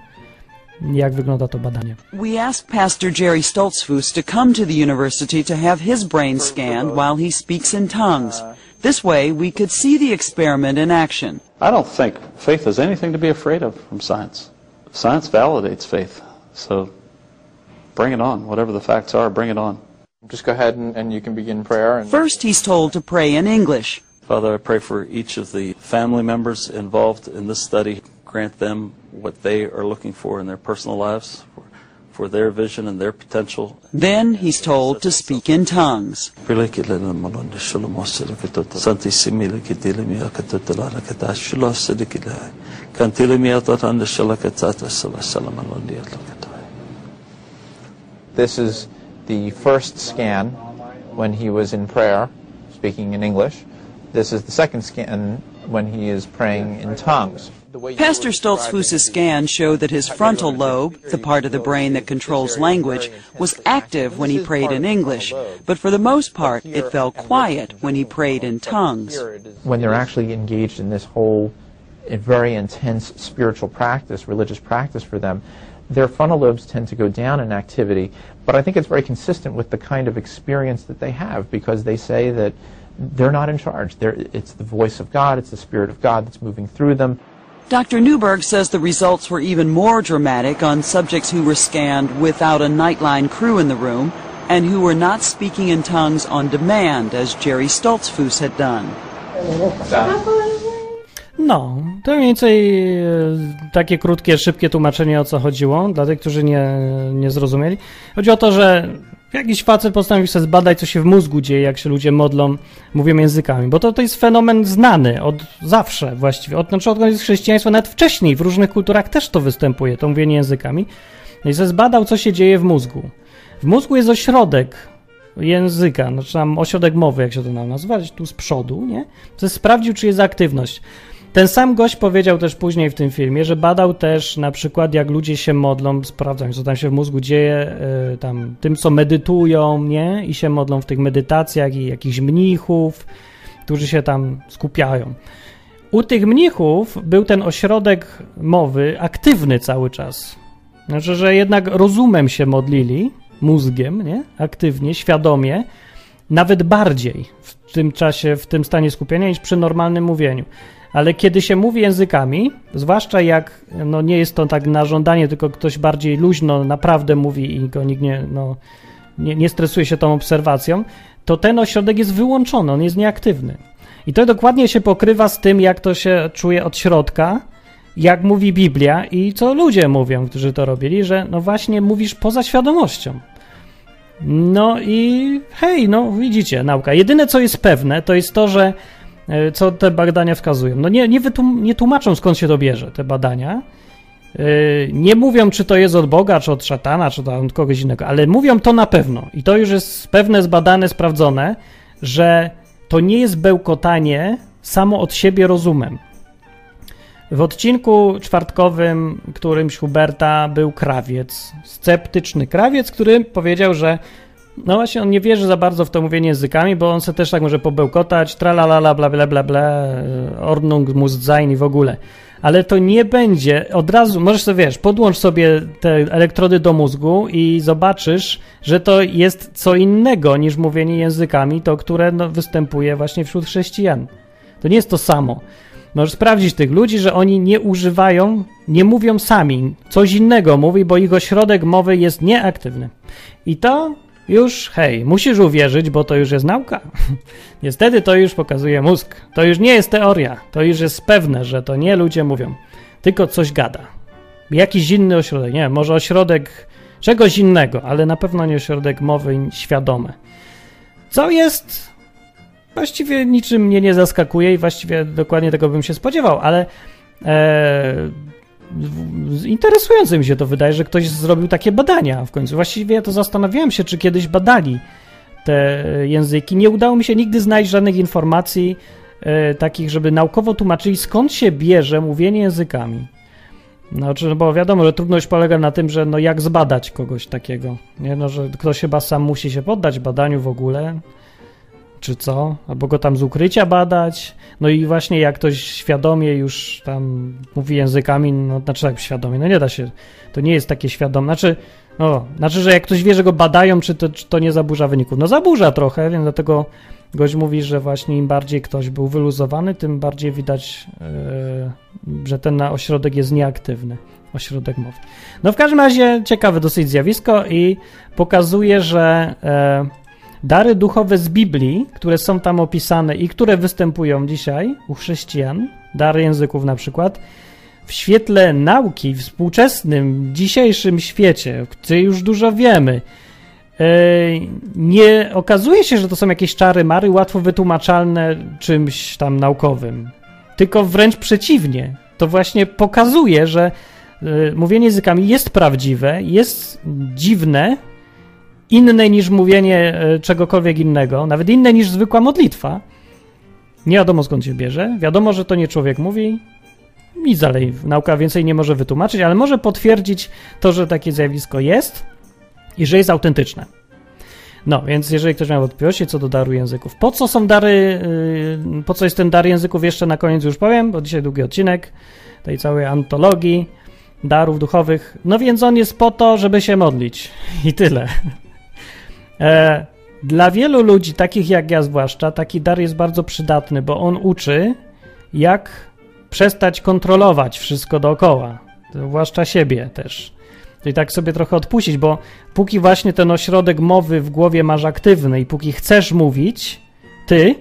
jak wygląda to badanie. We asked Pastor Jerry Stoltzfus to come to the university to have his brain scanned while he speaks in tongues. This way we could see the experiment in action. I don't think faith is anything to be afraid of from science. Science validates faith. So bring it on. Whatever the facts are, bring it on. Just go ahead and, and you can begin prayer. And First, he's told to pray in English. Father, I pray for each of the family members involved in this study. Grant them what they are looking for in their personal lives, for, for their vision and their potential. Then he's told to speak in tongues. This is the first scan when he was in prayer, speaking in English. This is the second scan when he is praying in tongues. Pastor Stoltzfus's scan showed that his frontal lobe, the part of the brain that controls language, was active when he prayed in English, but for the most part it fell quiet when he prayed in tongues. When they're actually engaged in this whole very intense spiritual practice, religious practice for them, their frontal lobes tend to go down in activity, but I think it's very consistent with the kind of experience that they have because they say that they're not in charge. They're, it's the voice of God, it's the Spirit of God that's moving through them. Dr. Newberg says the results were even more dramatic on subjects who were scanned without a Nightline crew in the room and who were not speaking in tongues on demand as Jerry Stoltzfus had done. No, to mniej więcej e, takie krótkie, szybkie tłumaczenie o co chodziło, dla tych, którzy nie, nie zrozumieli. Chodzi o to, że Jakiś facet postanowił sobie zbadać, co się w mózgu dzieje, jak się ludzie modlą, mówią językami, bo to, to jest fenomen znany od zawsze właściwie. Od, znaczy odkąd jest chrześcijaństwo, nawet wcześniej, w różnych kulturach też to występuje, to mówienie językami. No i sobie zbadał, co się dzieje w mózgu. W mózgu jest ośrodek języka, znaczy tam ośrodek mowy, jak się to nazywać, tu z przodu, nie? To sprawdził, czy jest aktywność. Ten sam gość powiedział też później w tym filmie, że badał też na przykład, jak ludzie się modlą, sprawdzam, co tam się w mózgu dzieje, yy, tam tym, co medytują, nie? I się modlą w tych medytacjach i jakichś mnichów, którzy się tam skupiają. U tych mnichów był ten ośrodek mowy aktywny cały czas. Znaczy, że jednak rozumem się modlili, mózgiem, nie? Aktywnie, świadomie, nawet bardziej w tym czasie, w tym stanie skupienia niż przy normalnym mówieniu. Ale kiedy się mówi językami, zwłaszcza jak no nie jest to tak na żądanie, tylko ktoś bardziej luźno naprawdę mówi i go nikt nie, no, nie, nie stresuje się tą obserwacją, to ten ośrodek jest wyłączony, on jest nieaktywny. I to dokładnie się pokrywa z tym, jak to się czuje od środka, jak mówi Biblia i co ludzie mówią, którzy to robili, że no właśnie mówisz poza świadomością. No i hej, no widzicie, nauka. Jedyne co jest pewne, to jest to, że co te badania wskazują. No nie, nie, wytłum- nie tłumaczą skąd się to bierze, te badania. E, nie mówią, czy to jest od Boga, czy od szatana, czy od kogoś innego, ale mówią to na pewno. I to już jest pewne, zbadane, sprawdzone, że to nie jest bełkotanie samo od siebie rozumem. W odcinku czwartkowym którymś Huberta był krawiec, sceptyczny krawiec, który powiedział, że no właśnie on nie wierzy za bardzo w to mówienie językami, bo on se też tak może pobełkotać, tralalala, bla bla bla bla, ordnung muss sein i w ogóle. Ale to nie będzie od razu, możesz sobie, wiesz, podłącz sobie te elektrody do mózgu i zobaczysz, że to jest co innego niż mówienie językami, to które no, występuje właśnie wśród chrześcijan. To nie jest to samo. Możesz sprawdzić tych ludzi, że oni nie używają, nie mówią sami. Coś innego mówi, bo ich ośrodek mowy jest nieaktywny. I to już, hej, musisz uwierzyć, bo to już jest nauka. Niestety to już pokazuje mózg. To już nie jest teoria. To już jest pewne, że to nie ludzie mówią, tylko coś gada. Jakiś inny ośrodek, nie może ośrodek czegoś innego, ale na pewno nie ośrodek mowy świadome. Co jest właściwie niczym mnie nie zaskakuje i właściwie dokładnie tego bym się spodziewał, ale e, interesujące mi się to wydaje, że ktoś zrobił takie badania w końcu. Właściwie to zastanawiałem się, czy kiedyś badali te języki. Nie udało mi się nigdy znaleźć żadnych informacji e, takich, żeby naukowo tłumaczyli, skąd się bierze mówienie językami. No, czy, bo wiadomo, że trudność polega na tym, że no jak zbadać kogoś takiego. Nie? No, że ktoś chyba sam musi się poddać badaniu w ogóle czy co, albo go tam z ukrycia badać. No i właśnie jak ktoś świadomie już tam mówi językami, no znaczy tak świadomie, no nie da się, to nie jest takie świadome, znaczy, no, znaczy, że jak ktoś wie, że go badają, czy to, czy to nie zaburza wyników? No zaburza trochę, więc dlatego gość mówi, że właśnie im bardziej ktoś był wyluzowany, tym bardziej widać, yy, że ten ośrodek jest nieaktywny, ośrodek mowy. No w każdym razie ciekawe dosyć zjawisko i pokazuje, że yy, Dary duchowe z Biblii, które są tam opisane i które występują dzisiaj u chrześcijan, dary języków na przykład, w świetle nauki, w współczesnym, dzisiejszym świecie, gdzie już dużo wiemy, e, nie okazuje się, że to są jakieś czary mary łatwo wytłumaczalne czymś tam naukowym. Tylko wręcz przeciwnie. To właśnie pokazuje, że e, mówienie językami jest prawdziwe, jest dziwne, inne niż mówienie e, czegokolwiek innego, nawet inne niż zwykła modlitwa. Nie wiadomo skąd się bierze. Wiadomo, że to nie człowiek mówi. Nic dalej. Nauka więcej nie może wytłumaczyć, ale może potwierdzić to, że takie zjawisko jest i że jest autentyczne. No, więc jeżeli ktoś miał wątpliwości co do daru języków, po co są dary, yy, po co jest ten dar języków, jeszcze na koniec już powiem, bo dzisiaj długi odcinek tej całej antologii darów duchowych. No więc on jest po to, żeby się modlić. I tyle. E, dla wielu ludzi, takich jak ja zwłaszcza, taki dar jest bardzo przydatny, bo on uczy, jak przestać kontrolować wszystko dookoła, zwłaszcza siebie też. I tak sobie trochę odpuścić, bo póki właśnie ten ośrodek mowy w głowie masz aktywny i póki chcesz mówić, ty,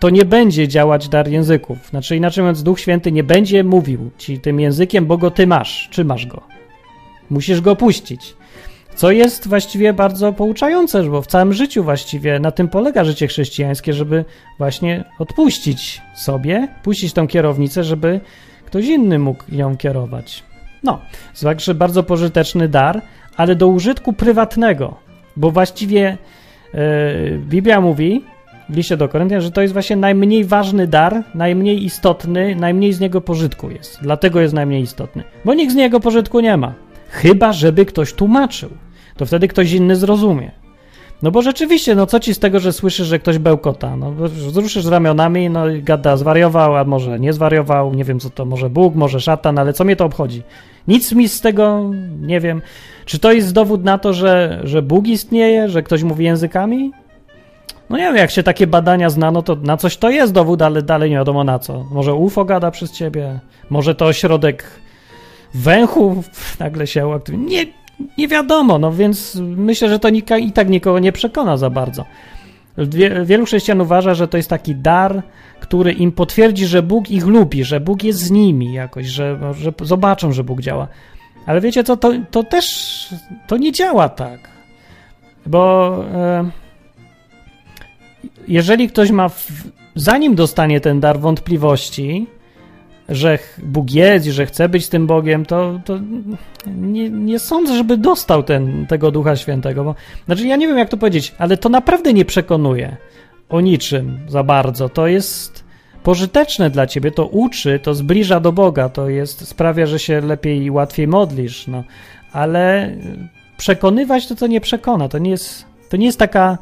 to nie będzie działać dar języków. Znaczy, inaczej mówiąc, Duch Święty nie będzie mówił ci tym językiem, bo go ty masz. Czy masz go? Musisz go puścić. Co jest właściwie bardzo pouczające, bo w całym życiu właściwie na tym polega życie chrześcijańskie, żeby właśnie odpuścić sobie, puścić tą kierownicę, żeby ktoś inny mógł ją kierować. No, także bardzo pożyteczny dar, ale do użytku prywatnego, bo właściwie yy, Biblia mówi w liście do Koryntian, że to jest właśnie najmniej ważny dar, najmniej istotny, najmniej z niego pożytku jest. Dlatego jest najmniej istotny, bo nikt z niego pożytku nie ma. Chyba, żeby ktoś tłumaczył. To wtedy ktoś inny zrozumie. No bo rzeczywiście, no co ci z tego, że słyszysz, że ktoś bełkota? No wzruszysz ramionami, no i gada, zwariował, a może nie zwariował, nie wiem co to, może Bóg, może szatan, ale co mnie to obchodzi? Nic mi z tego, nie wiem. Czy to jest dowód na to, że, że Bóg istnieje, że ktoś mówi językami? No nie wiem, jak się takie badania znano, to na coś to jest dowód, ale dalej nie wiadomo na co. Może UFO gada przez ciebie, może to ośrodek węchu nagle się uaktywnił. Nie, nie wiadomo, no więc myślę, że to i tak nikogo nie przekona za bardzo. Wielu chrześcijan uważa, że to jest taki dar, który im potwierdzi, że Bóg ich lubi, że Bóg jest z nimi jakoś, że, że zobaczą, że Bóg działa. Ale wiecie co, to, to też to nie działa tak. Bo e, jeżeli ktoś ma, w, zanim dostanie ten dar wątpliwości, że Bóg jest i że chce być tym Bogiem, to, to nie, nie sądzę, żeby dostał ten, tego Ducha Świętego. Bo, znaczy, ja nie wiem, jak to powiedzieć, ale to naprawdę nie przekonuje o niczym za bardzo. To jest pożyteczne dla ciebie, to uczy, to zbliża do Boga, to jest, sprawia, że się lepiej i łatwiej modlisz, no. Ale przekonywać to, co nie przekona. To nie jest, to nie jest taka,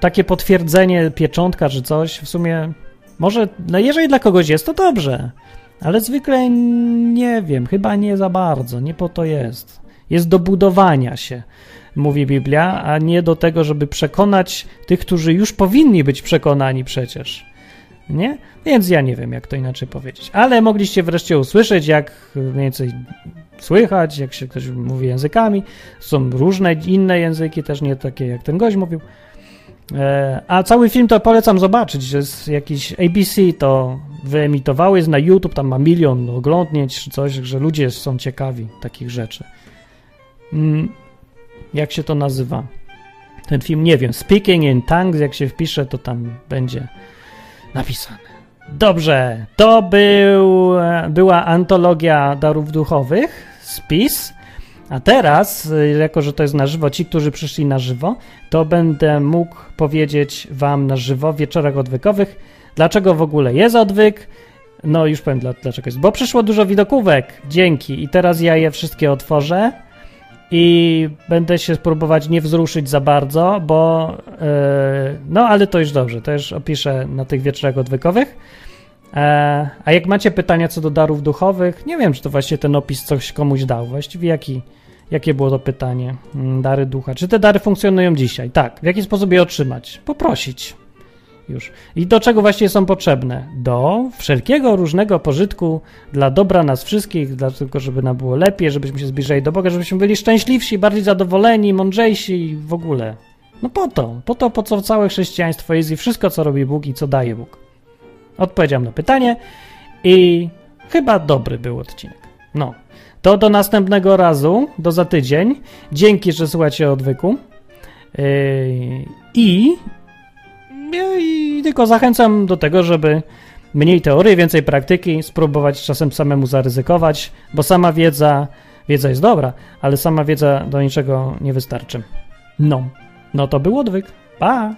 takie potwierdzenie, pieczątka czy coś. W sumie może, no jeżeli dla kogoś jest, to dobrze, ale zwykle nie wiem, chyba nie za bardzo, nie po to jest. Jest do budowania się, mówi Biblia, a nie do tego, żeby przekonać tych, którzy już powinni być przekonani przecież. Nie? Więc ja nie wiem, jak to inaczej powiedzieć. Ale mogliście wreszcie usłyszeć, jak mniej więcej słychać, jak się ktoś mówi językami. Są różne inne języki, też nie takie, jak ten gość mówił. E, a cały film to polecam zobaczyć, jest jakiś ABC to wyemitowały, jest na YouTube, tam ma milion oglądnięć czy coś, że ludzie są ciekawi takich rzeczy. Mm, jak się to nazywa? Ten film, nie wiem, Speaking in Tongues, jak się wpisze, to tam będzie napisane. Dobrze, to był, była antologia darów duchowych, spis. A teraz, y, jako że to jest na żywo, ci, którzy przyszli na żywo, to będę mógł powiedzieć Wam na żywo w wieczorach odwykowych, dlaczego w ogóle jest odwyk. No, już powiem dlaczego jest. Bo przyszło dużo widokówek, dzięki. I teraz ja je wszystkie otworzę i będę się spróbować nie wzruszyć za bardzo, bo. Yy, no, ale to już dobrze, to już opiszę na tych wieczorach odwykowych. E, a jak macie pytania co do darów duchowych, nie wiem, czy to właśnie ten opis coś komuś dał. Właściwie jaki, jakie było to pytanie? Mm, dary ducha. Czy te dary funkcjonują dzisiaj? Tak. W jaki sposób je otrzymać? Poprosić. Już. I do czego właśnie są potrzebne? Do wszelkiego różnego pożytku dla dobra nas wszystkich, dla tylko żeby nam było lepiej, żebyśmy się zbliżali do Boga, żebyśmy byli szczęśliwsi, bardziej zadowoleni, mądrzejsi i w ogóle. No po to, po to, po co całe chrześcijaństwo jest i wszystko, co robi Bóg i co daje Bóg. Odpowiedziałem na pytanie i chyba dobry był odcinek. No, to do następnego razu, do za tydzień. Dzięki, że słuchacie odwyku. Yy, I, I tylko zachęcam do tego, żeby mniej teorii, więcej praktyki, spróbować czasem samemu zaryzykować, bo sama wiedza, wiedza jest dobra, ale sama wiedza do niczego nie wystarczy. No, no to był odwyk. Pa!